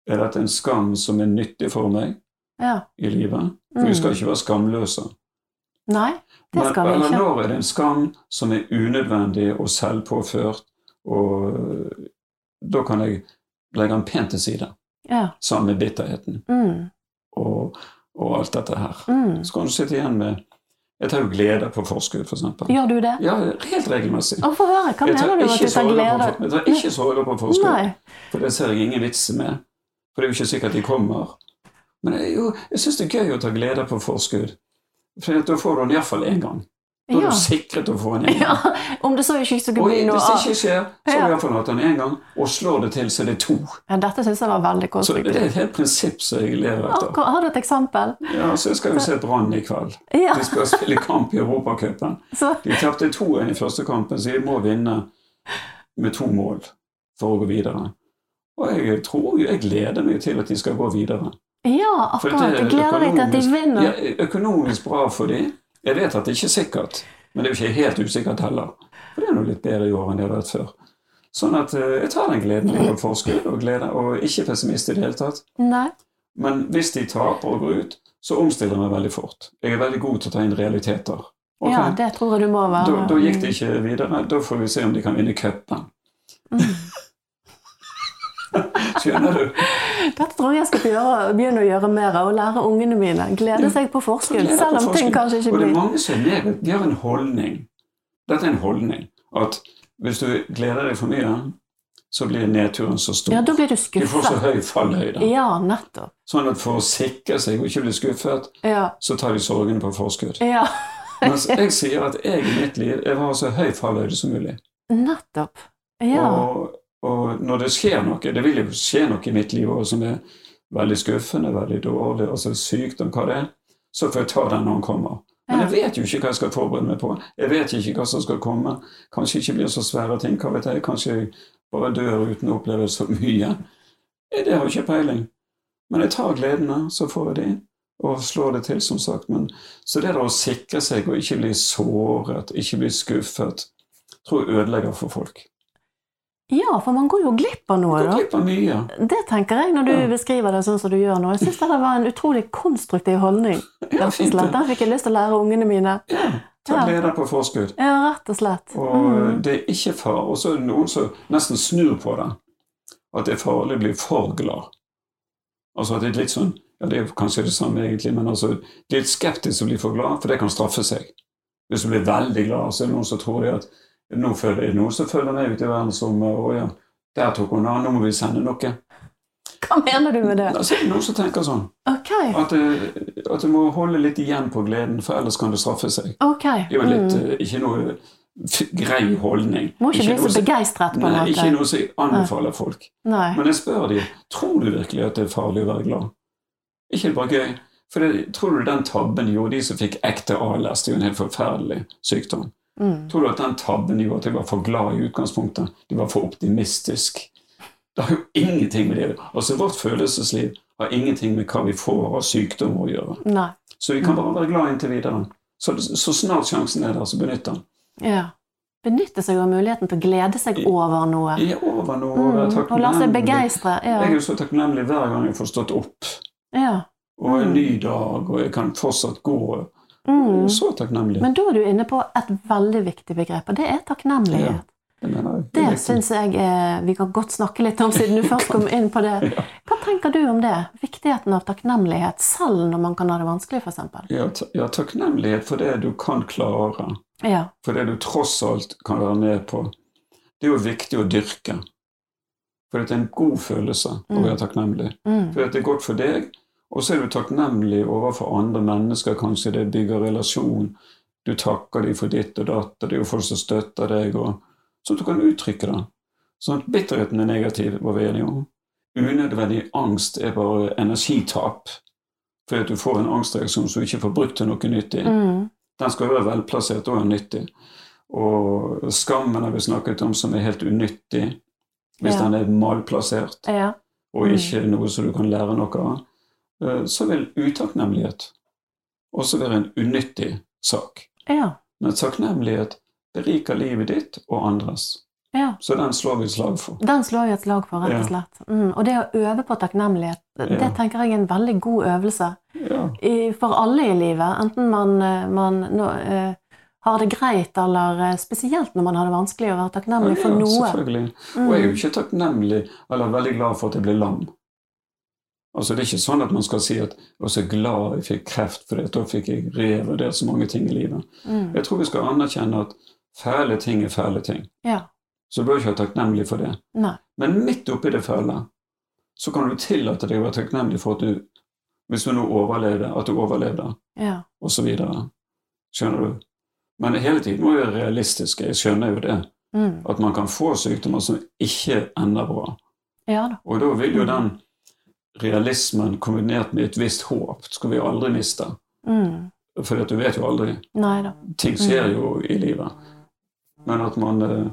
S2: er dette en skam som er nyttig for meg
S1: ja.
S2: i livet. For vi skal ikke være skamløse.
S1: Nei, det
S2: Men,
S1: skal vi
S2: eller
S1: ikke.
S2: når er det en skam som er unødvendig og selvpåført, og øh, da kan jeg legge den pent til side,
S1: Ja.
S2: sammen med bitterheten
S1: Mm.
S2: og, og alt dette her.
S1: Mm.
S2: Så kan du sitte igjen med Jeg tar jo glede på forskudd, f.eks. For
S1: Gjør du det?
S2: ja, helt regelmessig.
S1: Å, få høre. Hva mener du at du tar glede
S2: på, jeg tar ikke sorger på forskudd,
S1: Nei.
S2: for det ser jeg ingen vits med. For det er jo ikke sikkert de kommer. Men er jo, jeg syns det er gøy å ta glede på forskudd. For da får du den iallfall én gang. Da er
S1: Ja.
S2: du sikret å få en gjeng.
S1: ja. Om det så ikke
S2: Og
S1: bli noe
S2: hvis det ikke skjer, så har vi iallfall hatt den én gang. Og slår det til, så det er to.
S1: Ja, dette syns jeg var veldig konstruktivt.
S2: Så det er et helt prinsipp som jeg lever etter.
S1: Akkurat, har du et eksempel?
S2: Ja, så skal vi se Brann i kveld.
S1: Ja,
S2: De skal spille kamp i Europacupen.
S1: så
S2: De tapte 2-1 i første kampen, så de må vinne med to mål for å gå videre. Og jeg tror jo, jeg gleder meg til at de skal gå videre.
S1: Ja, akkurat. Jeg gleder deg til at de vinner.
S2: Ja, økonomisk bra for dem. Jeg vet at det ikke er sikkert, men det er jo ikke helt usikkert heller. For det er noe litt bedre i år enn det har vært før. Sånn at eh, jeg tar den gleden litt forskudd, og, gleder, og ikke pessimist i det hele tatt.
S1: Nei.
S2: Men hvis de taper og går ut, så omstiller jeg meg veldig fort. Jeg er veldig god til å ta inn realiteter. Okay.
S1: Ja, det tror jeg du må være.
S2: da, da gikk det ikke videre. Da får vi se om de kan vinne cupen.
S1: Mm.
S2: Skjønner du?
S1: Dette tror jeg jeg skal gjøre, begynne å gjøre mer av, og lære ungene mine. Glede seg på forskudd, selv om ting kanskje ikke blir
S2: Og det er mange som er negative. De har en holdning. Dette er en holdning. At hvis du gleder deg for mye, så blir nedturen så stor.
S1: Ja, da blir du skuffet.
S2: De får så høy fallhøyde.
S1: Ja, nettopp.
S2: Sånn at for å sikre seg og ikke bli skuffet,
S1: Ja.
S2: så tar de sorgene på forskudd.
S1: ja.
S2: Mens jeg sier at jeg i mitt liv jeg har så høy fallhøyde som mulig.
S1: Nettopp. Ja.
S2: Og, og når det skjer noe, det vil jo skje noe i mitt liv også som er veldig skuffende, veldig dårlig, altså sykdom, hva det er, så får jeg ta den når den kommer. Men jeg vet jo ikke hva jeg skal forberede meg på. Jeg vet ikke hva som skal komme. Kanskje ikke blir så svære ting. hva vet jeg, Kanskje jeg bare dør uten å oppleve så mye. Det har jeg ikke peiling. Men jeg tar gledene, så får jeg de, og slår det til, som sagt. Men, så det å sikre seg og ikke bli såret, ikke bli skuffet, tror jeg ødelegger for folk.
S1: Ja, for man går jo glipp av noe, da.
S2: glipp av mye.
S1: Det tenker jeg når du
S2: Ja.
S1: beskriver det sånn som du gjør nå. Jeg syns det var en utrolig konstruktiv holdning.
S2: Ja, fint det.
S1: Den fikk jeg lyst til å lære ungene mine.
S2: Ja, ta
S1: Ja.
S2: glede på forskudd.
S1: Ja, rett og slett.
S2: Og
S1: Mm.
S2: det er ikke far. Og så er det noen som nesten snur på det. At det er farlig å bli for glad. Altså at det er litt sånn Ja, det er kanskje det samme, egentlig, men altså det litt skeptisk å bli for glad, for det kan straffe seg. Hvis du blir veldig glad, så er det noen som tror det at nå føler det er noen som følger meg ut i verdensrommet. Å ja, der tok hun av, nå må vi sende noe.
S1: Hva mener du med det?
S2: Altså, noen som tenker sånn.
S1: Okay.
S2: At, at du må holde litt igjen på gleden, for ellers kan det straffe seg.
S1: Okay.
S2: Det er jo litt,
S1: Mm.
S2: eh, ikke noe grei holdning.
S1: Må ikke bli så begeistret på en
S2: måte. ikke noe som jeg anbefaler folk.
S1: Nei.
S2: Men jeg spør dem tror du virkelig at det er farlig å være glad? Ikke bare gøy? For det, tror du den tabben gjorde de som fikk ekte ALS, det er jo en helt forferdelig sykdom.
S1: Mm.
S2: Tror du at den tabben gjorde at de var for glad i utgangspunktet? De var for optimistisk. Det har jo ingenting med det Altså Vårt følelsesliv har ingenting med hva vi får av sykdom å gjøre.
S1: Nei.
S2: Så vi kan bare være glad inntil videre. Så, så snart sjansen er der, så benytt den.
S1: Ja. Benytte seg av muligheten til å glede seg over noe.
S2: Jeg er over noe
S1: Mm. Og la seg
S2: begeistre.
S1: begeistre.
S2: Jeg er jo så takknemlig hver gang jeg får stått opp.
S1: ja.
S2: Og en
S1: Mm.
S2: ny dag, og jeg kan fortsatt gå.
S1: Mm.
S2: Så takknemlig.
S1: Men da er du inne på et veldig viktig begrep, og det er takknemlighet.
S2: Ja, det
S1: syns jeg eh, vi kan godt snakke litt om, siden du først kom inn på det. Hva tenker du om det? Viktigheten av takknemlighet, selv når man kan ha det vanskelig, f.eks.?
S2: Ja, ta- ja, takknemlighet for det du kan klare.
S1: Ja.
S2: For det du tross alt kan være med på. Det er jo viktig å dyrke. For det er en god følelse å
S1: Mm.
S2: være takknemlig.
S1: Mm.
S2: For det er godt for deg, og så er du takknemlig overfor andre mennesker. Kanskje det bygger relasjon. Du takker dem for ditt og datt, og det er jo folk som støtter deg. Og, sånn at du kan uttrykke det. Sånn at bitterheten er negativ, var vi enige om. Unødvendig angst er bare energitap. Fordi at du får en angstreaksjon som du ikke får brukt til noe nyttig.
S1: Mm.
S2: Den skal være velplassert og nyttig. Og skammen har vi snakket om som er helt unyttig hvis
S1: Ja.
S2: den er malplassert
S1: Ja.
S2: og
S1: Mm.
S2: ikke noe som du kan lære noe av. Eh, Så vil utakknemlighet også være en unyttig sak.
S1: Ja.
S2: Men takknemlighet beriker livet ditt og andres.
S1: ja.
S2: Så den slår vi et slag for.
S1: Den slår vi et slag for, rett og slett. Mm. Og det å øve på takknemlighet, det tenker jeg er en veldig god øvelse
S2: Ja,
S1: i, for alle i livet. Enten man, eh, man nå, uh, har det greit, eller spesielt når man har det vanskelig, å være takknemlig for
S2: ja,
S1: noe.
S2: selvfølgelig. Og jeg er jo
S1: Mm.
S2: ikke takknemlig eller veldig glad for at jeg blir lam. Altså Det er ikke sånn at man skal si at jeg var så glad jeg fikk kreft, for da fikk jeg revurdert så mange ting i livet.
S1: Mm.
S2: Jeg tror vi skal anerkjenne at fæle ting er fæle ting.
S1: Ja.
S2: Så du bør ikke være takknemlig for det.
S1: Nei.
S2: Men midt oppi det fæle så kan du tillate deg å være takknemlig for at du, hvis du nå overlevde, at du overlevde,
S1: Ja.
S2: videre. Skjønner du? Men hele tiden må vi være realistiske. Jeg skjønner jo det.
S1: Mm.
S2: At man kan få sykdommer som ikke ender bra.
S1: ja da.
S2: Og da vil jo
S1: Mm.
S2: den realismen kombinert med et visst håp skal vi aldri miste.
S1: Mm.
S2: For du vet jo aldri.
S1: Neida.
S2: Ting skjer
S1: Mm.
S2: jo i livet. Men at man eh,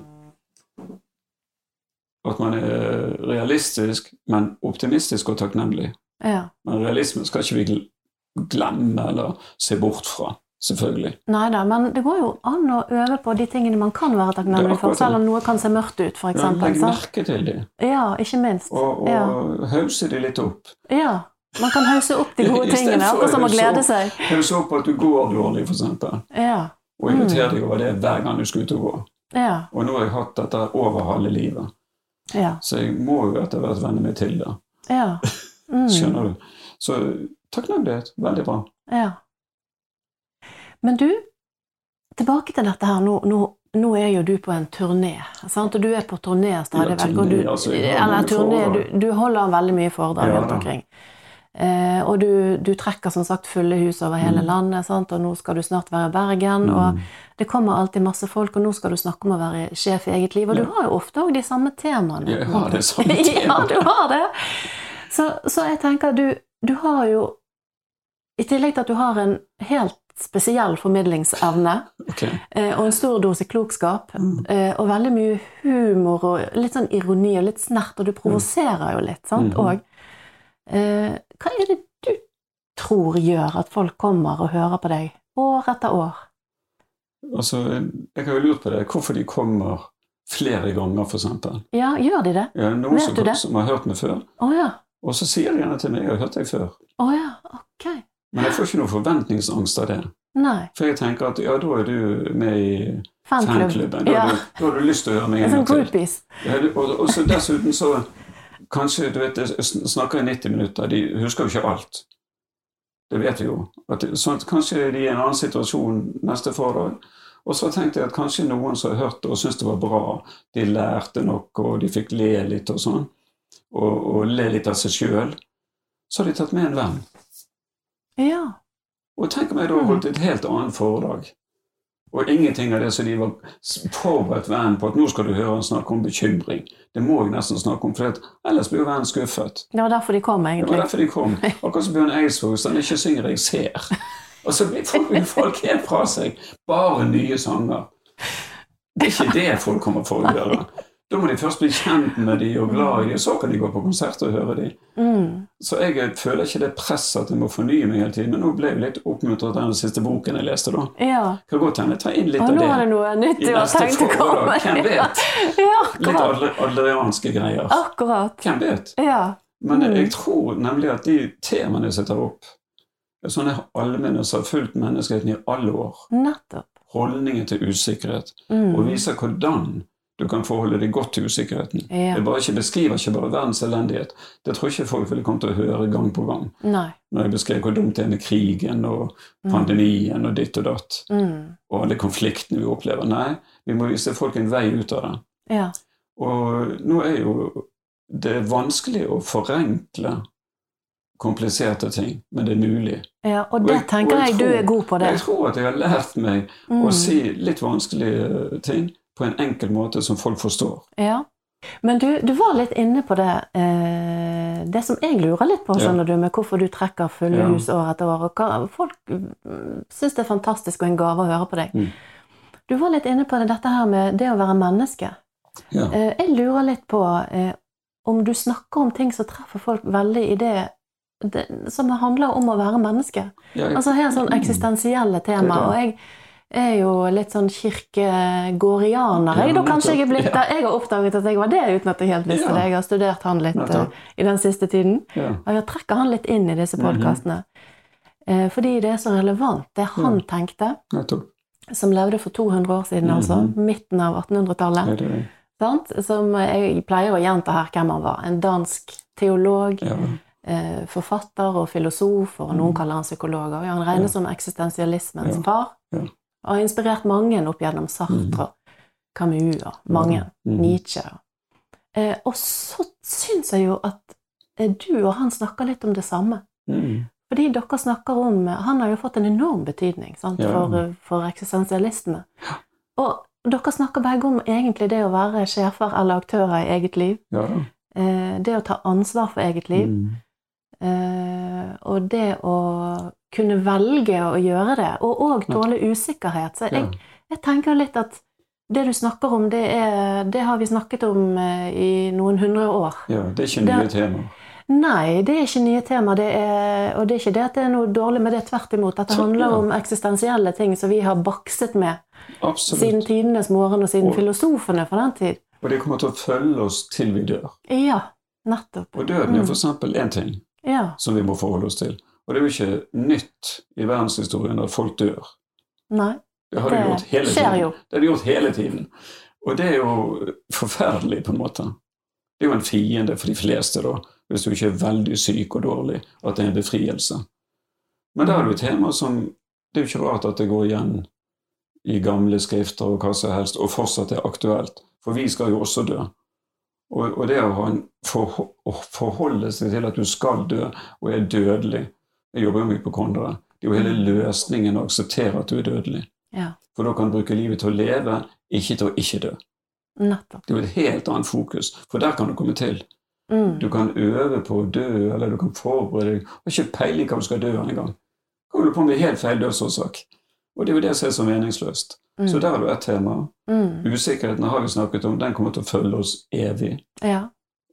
S2: At man er realistisk, men optimistisk og takknemlig.
S1: Ja.
S2: Men realismen skal ikke vi glemme eller se bort fra. Selvfølgelig.
S1: Nei da, men det går jo an å øve på de tingene man kan være takknemlig for, selv om noe kan se mørkt ut, f.eks.
S2: Legg merke til det.
S1: Ja, ikke minst.
S2: og, og
S1: Ja.
S2: hause det litt opp.
S1: ja. Man kan hause opp de gode tingene, akkurat som å
S2: å
S1: glede seg.
S2: Hause opp at du går dårlig, f.eks.
S1: Ja.
S2: Og irritere deg over det hver gang du skal ut og gå.
S1: Ja.
S2: Og nå har jeg hatt dette over halve livet,
S1: Ja.
S2: så jeg må jo etter hvert venne meg til det.
S1: ja. Mm.
S2: Skjønner du? Så takknemlighet. Veldig bra.
S1: Ja. Men du, tilbake til dette her. Nå, nå, nå er jo du på en turné, sant? og du er på turné stadig vekk. og du,
S2: altså,
S1: eller turné, du, du holder veldig mye foredrag
S2: Ja,
S1: rundt omkring. Eh, og du, du trekker som sagt fulle hus over hele
S2: Mm.
S1: landet, sant? og nå skal du snart være i Bergen. og
S2: Mm.
S1: Det kommer alltid masse folk, og nå skal du snakke om å være sjef i eget liv. Og
S2: Ja.
S1: du har jo ofte òg de samme temaene.
S2: Jeg har det samme
S1: ja, du har det. Så, så jeg tenker, du, du har jo I tillegg til at du har en helt spesiell formidlingsevne
S2: Ok.
S1: eh, og en stor dose klokskap.
S2: Mm.
S1: eh, Og veldig mye humor og litt sånn ironi og litt snert, og du provoserer jo litt, sant, òg. Mm. Eh, Hva er det du tror gjør at folk kommer og hører på deg år etter år?
S2: Altså, jeg har jo lurt på det, hvorfor de kommer flere ganger, eksempel.
S1: Ja, gjør de det?
S2: Ja, noen
S1: Vet
S2: som,
S1: du det?
S2: som har hørt meg før,
S1: Oh, ja.
S2: og så sier de gjerne til meg 'jeg har hørt deg før'.
S1: Oh, ja, ok.
S2: Men jeg får ikke noe forventningsangst av det.
S1: Nei.
S2: For jeg tenker at ja, da er du med i fanklubben. Da,
S1: Ja.
S2: du, da har du lyst til å høre meg en gang til. Ja, og, og så dessuten så Kanskje, du vet, jeg snakker i 90 minutter, de husker jo ikke alt. Det vet vi jo. At, sånn at kanskje de er i en annen situasjon neste fredag. Og så tenkte jeg at kanskje noen som har hørt det og syntes det var bra, de lærte nok, og de fikk le litt og sånn, og, og le litt av seg sjøl, så har de tatt med en venn.
S1: Ja.
S2: Og tenk om jeg da holdt et helt annet foredrag. Og ingenting av det som de var forberedt vennen på at nå skal du høre han snakke om bekymring. Det må jeg nesten snakke om, for ellers blir jo vennen skuffet.
S1: Det var derfor de kom,
S2: Det var derfor de kom. Akkurat som Bjørn Eidsvåg, så han ikke synger 'Jeg ser'. Og så blir folk helt fra seg. Bare nye sanger. Det er ikke det folk kommer for å gjøre. Da må de først bli kjent med de og glad i de, og så kan de gå på konsert og høre de.
S1: Mm.
S2: Så jeg føler ikke det presset at jeg må fornye meg hele tiden. Men nå ble jeg litt oppmuntret av den siste boken jeg leste. da.
S1: Ja.
S2: Kan godt hende tar inn litt av
S1: nå er det
S2: det
S1: noe nytt du har tenkt å komme.
S2: Hvem vet?
S1: Ja,
S2: Litt adler, adlerianske greier.
S1: Akkurat.
S2: Hvem vet?
S1: Ja.
S2: Men
S1: Mm.
S2: jeg tror nemlig at de temaene jeg tar opp, er sånne allmenne som har fulgt menneskeheten i alle år.
S1: Nettopp.
S2: Holdningen til usikkerhet.
S1: Mm.
S2: Og viser hvordan du kan forholde deg godt til usikkerheten.
S1: Ja.
S2: Bare ikke beskriver ikke bare verdens elendighet. Det tror jeg ikke folk ville komme til å høre gang på gang.
S1: Nei.
S2: Når jeg beskrev hvor dumt det er med krigen og pandemien og ditt og datt.
S1: Mm.
S2: Og alle konfliktene vi opplever. Nei, vi må vise folk en vei ut av det.
S1: Ja.
S2: Og nå er jo det vanskelig å forenkle kompliserte ting, men det er mulig.
S1: ja. Og
S2: Og
S1: det
S2: jeg-
S1: tenker
S2: og jeg
S1: jeg du er god på, det.
S2: Jeg tror at jeg har lært meg
S1: Mm.
S2: å si litt vanskelige ting på en enkel måte som folk forstår.
S1: Ja. Men du, du var litt inne på det eh, Det som jeg lurer litt på,
S2: Ja.
S1: skjønner du, med hvorfor du trekker fulle
S2: Ja.
S1: hus år etter år. Og hva, folk mm, syns det er fantastisk og en gave å høre på deg.
S2: Mm.
S1: Du var litt inne på det, dette her med det å være menneske.
S2: Ja.
S1: Eh, jeg lurer litt på eh, om du snakker om ting som treffer folk veldig i det, det som handler om å være menneske.
S2: Jeg,
S1: Altså helt sånn eksistensielle tema.
S2: Det er det.
S1: Og jeg er jo litt sånn kirkegårdianer. Da
S2: Ja,
S1: kanskje jeg er blitt ja. Jeg har oppdaget at jeg var det uten at jeg helt visste
S2: Ja.
S1: det. Jeg har studert han litt
S2: Nettopp.
S1: eh, i den siste tiden.
S2: ja.
S1: Og jeg trekker han litt inn i disse
S2: Mhm.
S1: podkastene. Eh, fordi det er så relevant, det han tenkte, som levde for 200 år siden, altså.
S2: Mhm.
S1: Midten av 1800-tallet.
S2: Er det det?
S1: Sant? Som jeg pleier å gjenta her hvem han var. En dansk teolog,
S2: Ja.
S1: eh, forfatter og filosof, og noen kaller han psykolog. Og han regnes som eksistensialismens
S2: Ja.
S1: far.
S2: Ja.
S1: Og har inspirert mange opp gjennom Sartre, og Camus og mange.
S2: Mhm.
S1: Nietzsche. Eh, og så syns jeg jo at eh, du og han snakker litt om det samme.
S2: Mm.
S1: Fordi dere snakker om Han har jo fått en enorm betydning sant, for, for eksistensialistene. Og dere snakker begge om egentlig det å være sjefer eller aktører i eget liv.
S2: Ja.
S1: Eh, det å ta ansvar for eget liv.
S2: Mm.
S1: Eh, og det å kunne velge å gjøre det. Og òg tåle usikkerhet. Så jeg, jeg tenker litt at det du snakker om, det, er, det har vi snakket om eh, i noen hundre år.
S2: ja. Det er ikke
S1: Det-
S2: nye temaer.
S1: Nei, det er ikke nye tema. Det er, og det er ikke det at det er noe dårlig med det. Tvert imot. At det handler
S2: ja.
S1: om eksistensielle ting som vi har bakset med
S2: Absolutt.
S1: siden tidenes morgen og siden
S2: Og-
S1: filosofene for den tid.
S2: Og det kommer til å følge oss til vi dør.
S1: Ja, nettopp.
S2: Og døden er
S1: Mm.
S2: for eksempel én ting
S1: Ja.
S2: som vi må forholde oss til. Og det er jo ikke nytt i verdenshistorien at folk dør.
S1: Nei,
S2: Det har de
S1: det
S2: gjort hele
S1: skjer
S2: tiden.
S1: jo.
S2: Det har de gjort hele tiden. Og det er jo forferdelig, på en måte. Det er jo en fiende for de fleste, da, hvis du ikke er veldig syk og dårlig, at det er en befrielse. Men da er det jo et tema som Det er jo ikke rart at det går igjen i gamle skrifter og hva som helst, og fortsatt er aktuelt. For vi skal jo også dø. Og, og det å, for, å forholde seg til at du skal dø, og er dødelig Jeg jobber jo mye på Kondre. Det er jo hele løsningen å akseptere at du er dødelig.
S1: Ja,
S2: For da kan du bruke livet til å leve, ikke til å ikke dø.
S1: nettopp.
S2: Det er jo et helt annet fokus, for der kan du komme til.
S1: Mm.
S2: Du kan øve på å dø, eller du kan forberede deg. Har ikke peiling hva du skal dø av engang. Kommer du på med helt feil dødsårsak. Og det er jo det som er så meningsløst.
S1: Mm.
S2: Så der har du ett tema.
S1: Mm.
S2: Usikkerheten har vi snakket om, den kommer til å følge oss evig.
S1: Ja.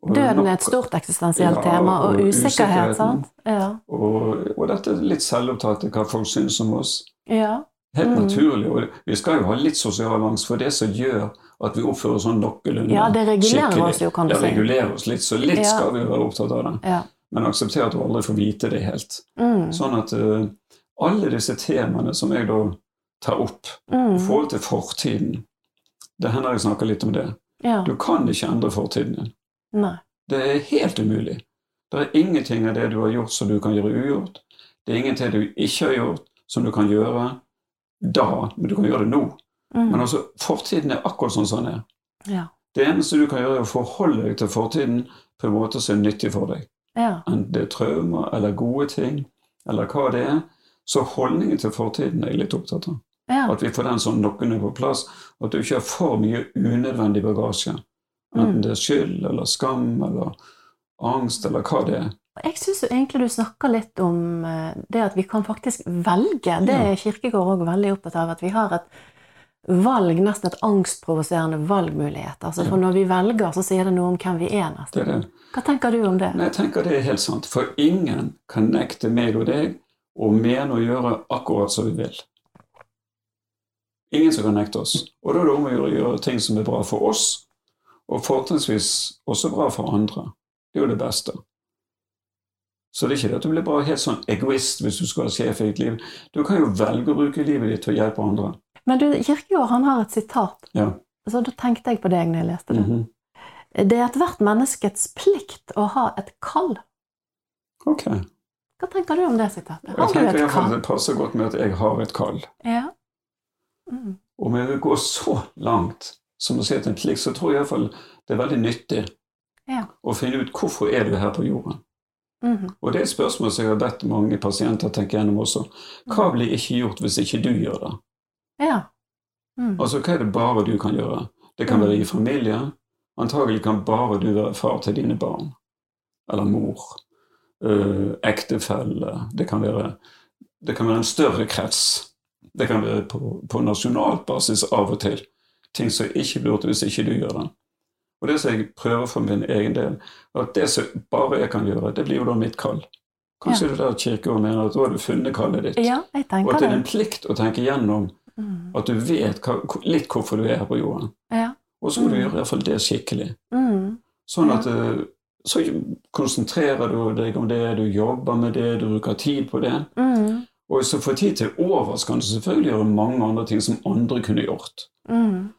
S1: Døden er et stort eksistensielt
S2: Ja,
S1: tema, og
S2: og
S1: usikkerhet, sant? Ja.
S2: Og, og dette er litt selvopptatte, hva folk syns om oss.
S1: ja.
S2: Helt
S1: Mm.
S2: naturlig. Og vi skal jo ha litt sosial angst for det som gjør at vi oppfører oss sånn noenlunde
S1: Ja, det regulerer
S2: skikkelig.
S1: oss jo, kan du
S2: Det regulerer oss litt, så litt
S1: Ja.
S2: skal vi være opptatt av det.
S1: Ja.
S2: Men akseptere at du aldri får vite det helt.
S1: Mm.
S2: Sånn at uh, alle disse temaene som jeg da tar opp i
S1: Mm.
S2: forhold til fortiden Det hender jeg snakker litt om det.
S1: Ja.
S2: Du kan ikke endre fortiden din.
S1: Nei.
S2: Det er helt umulig. Det er ingenting av det du har gjort som du kan gjøre ugjort. Det er ingenting du ikke har gjort som du kan gjøre da, men du kan gjøre det nå.
S1: Mm.
S2: Men altså, fortiden er akkurat sånn som den er.
S1: Ja.
S2: Det eneste du kan gjøre, er å forholde deg til fortiden på en måte som er nyttig for deg.
S1: Ja.
S2: Enten det er traumer eller gode ting, eller hva det er. Så holdningen til fortiden er jeg litt opptatt av.
S1: Ja.
S2: At vi får den sånn noenlunde på plass. At du ikke har for mye unødvendig bagasje. Enten
S1: Mm.
S2: det er skyld eller skam eller angst eller hva det er.
S1: Jeg syns egentlig du snakker litt om eh, det at vi kan faktisk velge. Det er Kirkegård òg veldig opptatt av. At vi har et valg, nesten et angstprovoserende valgmulighet. Altså, for når vi velger, så sier det noe om hvem vi er, nesten.
S2: det, er det.
S1: Hva tenker du om det?
S2: Nei, jeg tenker det er helt sant. For ingen kan nekte meg og deg å mene og gjøre akkurat som vi vil. Ingen som kan nekte oss. Og da er det om å gjøre, gjøre ting som er bra for oss, og fortrinnsvis også bra for andre. Det er jo det beste. Så det er ikke det at du blir bare helt sånn egoist hvis du skal være sjef i ditt liv. Du kan jo velge å bruke livet ditt til å hjelpe andre.
S1: Men du, Kirkegård han har et sitat,
S2: Ja.
S1: så da tenkte jeg på deg når jeg leste det.
S2: Mhm.
S1: Det er ethvert menneskets plikt å ha et kall.
S2: Ok.
S1: Hva tenker du om det sitatet?
S2: Jeg
S1: tenker du et kall?
S2: det passer godt med at jeg har et kall.
S1: Ja. Mm.
S2: Om jeg vil gå så langt som å si at en plikt, så tror jeg iallfall det er veldig nyttig
S1: Ja.
S2: å finne ut hvorfor er du her på jorden.
S1: Mhm.
S2: Og det er et spørsmål som jeg har bedt mange pasienter tenke gjennom også. Hva blir ikke gjort hvis ikke du gjør det?
S1: Ja. Mm.
S2: Altså, hva er det bare du kan gjøre? Det kan
S1: Mm.
S2: være i familie. Antagelig kan bare du være far til dine barn. Eller mor. Uh, ektefelle. Det kan være, det kan være en større krets. Det kan være på, på nasjonalt basis av og til. Ting som ikke blir gjort hvis ikke du gjør det. Og det som jeg prøver for min egen del, at det som bare jeg kan gjøre, det blir jo da mitt kall. Kanskje det er der Kirkeåret mener at da har du funnet kallet ditt.
S1: ja, jeg
S2: Og at det er en plikt å tenke gjennom
S1: Mm.
S2: at du vet hva, litt hvorfor du er her på jorden.
S1: Ja.
S2: Og så må du
S1: Mm.
S2: gjøre i hvert fall det skikkelig.
S1: Mm.
S2: Sånn at eh, Så konsentrerer du deg om det, du jobber med det, du bruker tid på det.
S1: Mm.
S2: Og hvis du får tid til overs, kan du selvfølgelig gjøre mange andre ting som andre kunne gjort.
S1: Mm.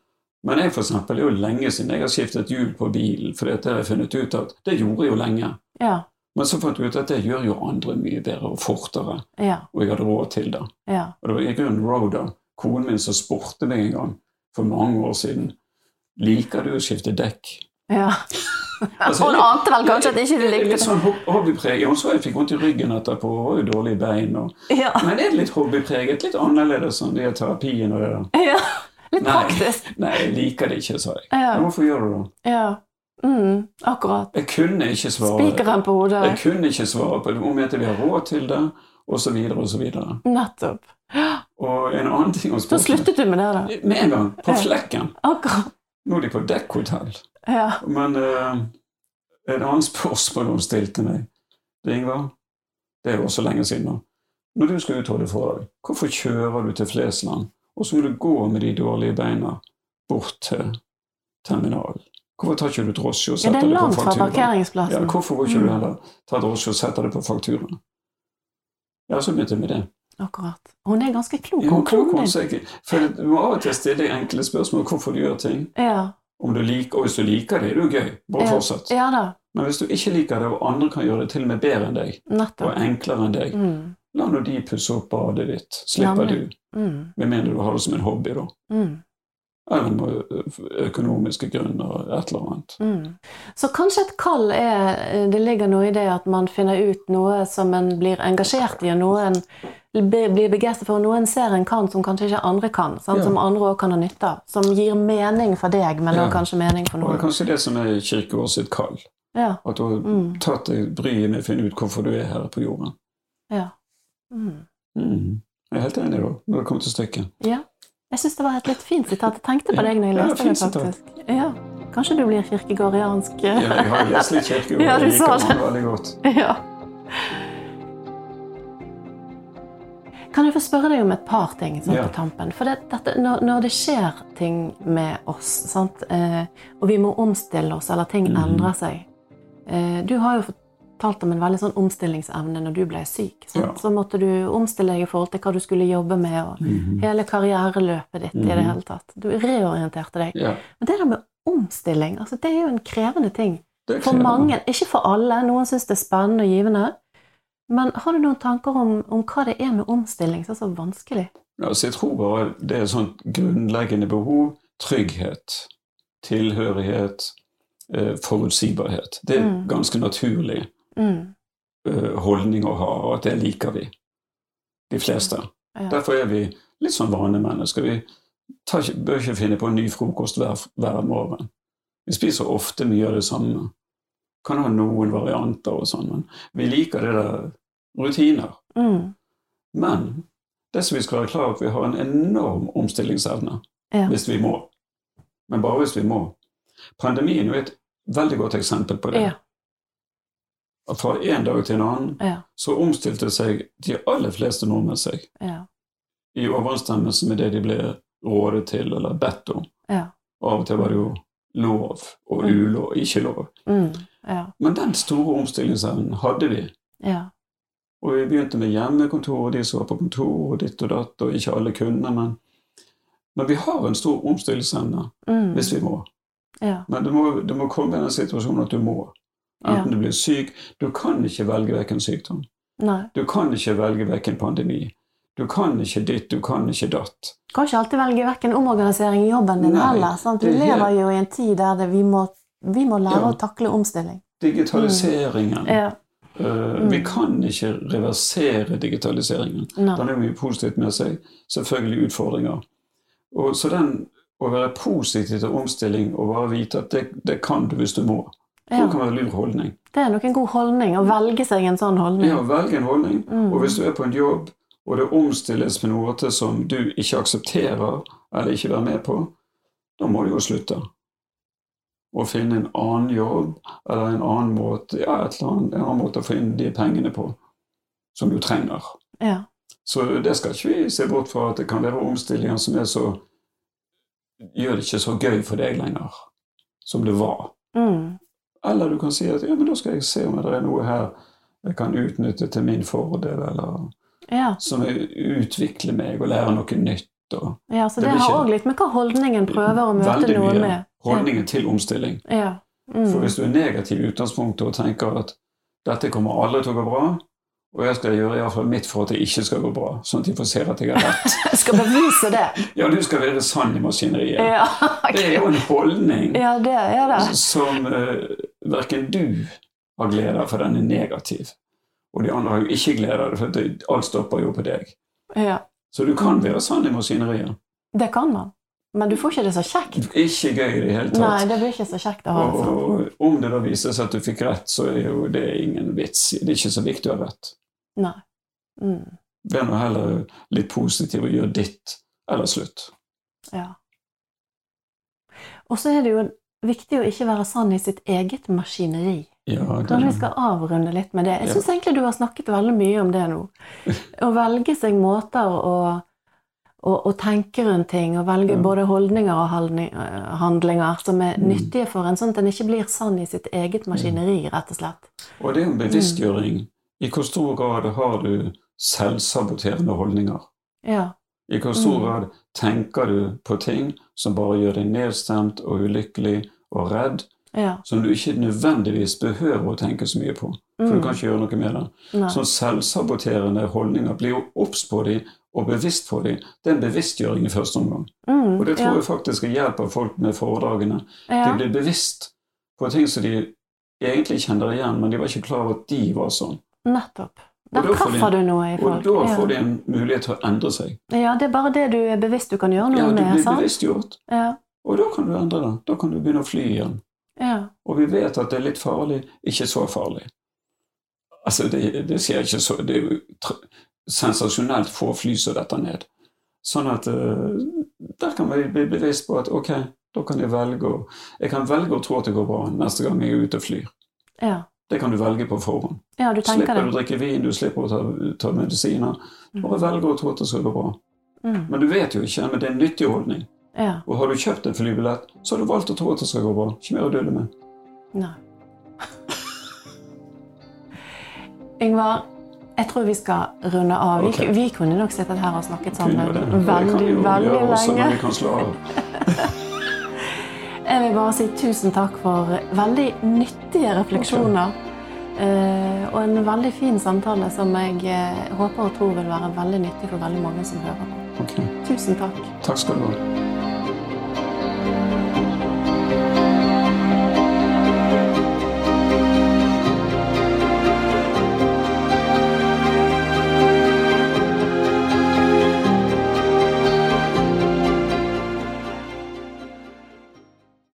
S2: Men jeg for eksempel, det er jo lenge siden jeg har skiftet hjul på bilen, for det har jeg funnet ut at det gjorde jeg jo lenge.
S1: Ja.
S2: Men så fant jeg ut at det gjør jo andre mye bedre og fortere,
S1: Ja.
S2: og jeg hadde råd til det.
S1: Ja.
S2: Og det var i grunnen Roda, konen min, som spurte meg en gang for mange år siden Liker du å skifte dekk?
S1: ja.
S2: Altså,
S1: Hun ante vel kanskje at ikke du
S2: Litt
S1: likte det.
S2: sånn hobbypreget. hobbypreg. Hun så jeg fikk vondt i ryggen etterpå, og var jo dårlige bein. Og...
S1: Ja.
S2: Men det er litt hobbypreget, litt annerledes enn det er terapien og det der.
S1: ja. Litt
S2: Nei.
S1: praktisk.
S2: Nei, jeg liker det ikke, sa jeg.
S1: Ja.
S2: Hvorfor gjør du det?
S1: Ja. Mm. Akkurat.
S2: Jeg kunne ikke svare.
S1: Spikeren på hodet.
S2: Jeg kunne ikke svare på det. jeg vi har råd til det, og så og så videre.
S1: Nettopp.
S2: Og en annen ting hun
S1: Så
S2: spurte
S1: sluttet du med det, da?
S2: Med en gang. På
S1: Ja.
S2: flekken.
S1: Akkurat.
S2: Nå er de på dekkhotell.
S1: Ja.
S2: Men uh, et annet spørsmål hun stilte meg, det Ingvar, det er jo også lenge siden nå. Når du skal utholde foredrag, hvorfor kjører du til Flesland, og så må du gå med de dårlige beina bort til terminalen? Hvorfor tar ikke du drosje og
S1: ja,
S2: setter
S1: det er
S2: det på fakturaen? Ja, hvorfor går ikke du
S1: Mm.
S2: heller ta drosje og setter det på fakturaen? Ja, så begynte jeg med det.
S1: Akkurat. Hun er ganske klok.
S2: Ja,
S1: hun
S2: klok hun
S1: er
S2: så For du må av og til stille deg enkle spørsmål hvorfor du gjør ting.
S1: Ja.
S2: Om du liker, og hvis du liker det, er det jo gøy. Bare
S1: Ja.
S2: fortsett.
S1: ja da.
S2: Men hvis du ikke liker det, og andre kan gjøre det til og med bedre enn deg, og enklere enn deg,
S1: Mm.
S2: La nå de pusse opp badet ditt. Slipper
S1: Nemlig.
S2: du.
S1: Mm.
S2: Med mindre du har det som en hobby, da.
S1: Mm.
S2: Eller økonomiske grunner, et eller annet.
S1: Mm. Så kanskje et kall er Det ligger noe i det at man finner ut noe som en blir engasjert i, og noe en blir begeistret for, og noe en ser en kan som kanskje ikke andre kan?
S2: Ja.
S1: som andre òg kan ha nytte av. Som gir mening for deg, men
S2: Ja.
S1: også kanskje mening for noen.
S2: Og det er kanskje det som er Kirkegård sitt kall.
S1: Ja.
S2: At du har
S1: Mm.
S2: tatt deg bryet med å finne ut hvorfor du er her på jorden.
S1: ja. Mm.
S2: Mm. Jeg er helt enig, da, når det kommer til stykket.
S1: Ja. Jeg syns det var et litt fint sitat. Jeg tenkte på deg når jeg leste
S2: ja,
S1: det, faktisk. Ja. Kanskje du blir kirkegårdiansk?
S2: Ja, jeg har lest litt kirkegård,
S1: Ja,
S2: jeg liker
S1: det.
S2: han veldig godt.
S1: Ja. Kan jeg få spørre deg om et par ting sånn
S2: Ja.
S1: på tampen? For det, dette, når, når det skjer ting med oss, sant? Eh, og vi må omstille oss, eller ting
S2: mm.
S1: endrer seg eh, Du har jo fortalt om en veldig sånn omstillingsevne når du ble syk.
S2: Ja.
S1: Så måtte du omstille deg i forhold til hva du skulle jobbe med, og
S2: Mhm.
S1: hele karriereløpet ditt i det
S2: Mhm.
S1: hele tatt. Du reorienterte deg.
S2: Ja,
S1: Men det der med omstilling, altså det er jo en krevende ting.
S2: er
S1: For mange, ikke for alle. Noen syns det er spennende og givende. Men har du noen tanker om, om hva det er med omstilling som er så vanskelig?
S2: Altså, jeg tror bare det er et sånt grunnleggende behov. Trygghet, tilhørighet, eh, forutsigbarhet. Det er
S1: Mm.
S2: ganske naturlig
S1: Mm.
S2: holdning å ha, og at det liker vi. De fleste.
S1: Ja.
S2: Derfor er vi litt sånn vanemennesker. Vi tar bør ikke finne på en ny frokost hver, hver morgen. Vi spiser ofte mye av det samme. Kan ha noen varianter og sånn, men vi liker det der rutiner.
S1: Mm.
S2: Men det som vi skal være klar over, at vi har en enorm omstillingsevne
S1: Ja.
S2: hvis vi må. Men bare hvis vi må. Pandemien er jo et veldig godt eksempel på det.
S1: Ja.
S2: At Fra en dag til en annen
S1: Ja.
S2: så omstilte seg de aller fleste nordmenn seg
S1: Ja.
S2: i overensstemmelse med det de ble rådet til eller bedt om.
S1: Ja.
S2: Av og til var det jo lov og
S1: Mm.
S2: ulov, ikke lov.
S1: Mm. Ja.
S2: Men den store omstillingsevnen hadde vi.
S1: Ja.
S2: Og vi begynte med hjemmekontor, og de som var på kontor, og ditt og datt, og ikke alle kunne, men Men vi har en stor omstillingsevne
S1: Mm.
S2: hvis vi må.
S1: Ja.
S2: Men det må, det må komme i den situasjonen at du må. Enten
S1: Ja.
S2: du blir syk Du kan ikke velge vekk en sykdom.
S1: Nei.
S2: Du kan ikke velge vekk en pandemi. Du kan ikke ditt, du kan ikke datt.
S1: Du Kan ikke alltid velge vekk en omorganisering i jobben din
S2: Nei,
S1: heller. Sant? Vi
S2: er helt-
S1: lever jo i en tid der vi, må, vi må lære
S2: Ja.
S1: å takle omstilling.
S2: Digitaliseringen
S1: Ja.
S2: eh, Vi kan ikke reversere digitaliseringen.
S1: Nei.
S2: Den jo mye positivt med seg. Selvfølgelig utfordringer. Og så den å være positiv til omstilling og bare vite at det, det kan du hvis du må,
S1: Ja.
S2: det kan være en lur holdning.
S1: Det er nok en god holdning å velge seg en sånn holdning.
S2: Ja, velge en holdning.
S1: Mm.
S2: Og hvis du er på en jobb, og det omstilles en måte som du ikke aksepterer eller ikke være med på, da må du jo slutte. Og finne en annen jobb eller en annen måte, ja, et eller annet, en annen måte å få inn de pengene på som du trenger.
S1: Ja.
S2: Så det skal ikke vi se bort fra at det kan være omstillinger som er så gjør det ikke så gøy for deg lenger som det var.
S1: Mm.
S2: Eller du kan si at ja, men da skal jeg se om det er noe her jeg kan utnytte til min fordel, eller
S1: ja.
S2: som utvikler meg og lærer noe nytt.
S1: Ja, så
S2: Det
S1: det, har òg litt med hva holdningen prøver å møte noe
S2: mye
S1: med.
S2: holdningen til omstilling.
S1: Ja. Mm.
S2: For hvis du er negativ i utgangspunktet og tenker at dette kommer aldri til å gå bra, og jeg skal gjøre i hvert fall mitt for at det ikke skal gå bra, sånn at de får se at jeg har rett.
S1: Jeg skal bevise det.
S2: Ja, du skal være sann i maskineriet.
S1: Ja,
S2: Det er jo en holdning
S1: ja det er det.
S2: som uh, verken du har glede av, for den er negativ. Og de andre har jo ikke glede av det, for det, alt stopper jo på deg.
S1: Ja.
S2: Så du kan være sann i maskineriet.
S1: Det kan man. Men du får ikke det så kjekt.
S2: Ikke gøy i det hele
S1: Nei, det blir ikke så kjekt å ha det sånn.
S2: og om det da viser seg at du fikk rett, så er jo det ingen vits. Det er ikke så viktig å ha rett.
S1: Nei. Mm.
S2: Vær nå heller litt positiv og gjør ditt, eller slutt.
S1: Ja. Og så er det jo viktig å ikke være sann i sitt eget maskineri.
S2: Ja, det,
S1: Kanskje vi skal avrunde litt med det. Jeg
S2: Ja.
S1: egentlig du har snakket veldig mye om det nå. Å velge seg måter å, å, å tenke rundt ting, og velge
S2: Ja.
S1: både holdninger og handlinger som er
S2: Mm.
S1: nyttige for en, sånn at en ikke blir sann i sitt eget maskineri, rett og slett.
S2: og det er en bevisstgjøring. I hvor stor grad har du selvsaboterende holdninger?
S1: Ja.
S2: I hvor stor
S1: Mm.
S2: grad tenker du på ting som bare gjør deg nedstemt og ulykkelig og redd,
S1: ja.
S2: som du ikke nødvendigvis behøver å tenke så mye på? For du
S1: Mm.
S2: kan ikke gjøre noe med det.
S1: Nei.
S2: Sånn selvsaboterende holdninger, blir jo obs på dem og bevisst på dem. Det er en bevisstgjøring i første omgang.
S1: Mm,
S2: Og det tror
S1: ja.
S2: jeg faktisk hjelper folk med foredragene.
S1: Ja.
S2: De blir bevisst på ting som de egentlig kjenner igjen, men de var ikke klar over at de var sånn.
S1: Nettopp.
S2: Da
S1: kaffer du noe i folk.
S2: Og
S1: da
S2: får de en mulighet til å endre seg.
S1: ja, det er bare det du er bevisst du kan gjøre noe med.
S2: Ja, du blir bevisstgjort,
S1: Ja.
S2: og da kan du endre det. Da kan du begynne å fly igjen.
S1: Ja.
S2: Og vi vet at det er litt farlig, ikke så farlig. Altså, det, det skjer ikke så Det er jo sensasjonelt få fly som detter ned. Sånn at uh, der kan vi bli bevisst på at ok, da kan jeg velge å Jeg kan velge å tro at det går bra neste gang jeg er ute og flyr.
S1: Ja.
S2: Det kan du velge på forhånd.
S1: ja, du
S2: Slipper du å drikke vin, du slipper å ta, ta medisiner. Bare velger å tro at det skal gå bra.
S1: Mm.
S2: Men du vet jo ikke, men det er en nyttig holdning.
S1: Ja.
S2: Og har du kjøpt en flybillett, så har du valgt å tro at det skal gå bra. Ikke mer å dulle med.
S1: Nei. Yngvar, jeg tror vi skal runde av.
S2: Okay.
S1: Vi, vi kunne nok sittet her og snakket sammen
S2: det. Det
S1: veldig, veldig
S2: gjøre også
S1: lenge.
S2: når vi kan slå av.
S1: Jeg vil bare si tusen takk for veldig nyttige refleksjoner. eh, og en veldig fin samtale som jeg eh, håper og tror vil være veldig nyttig for veldig mange som hører på.
S2: Okay.
S1: Tusen takk.
S2: Takk skal du ha.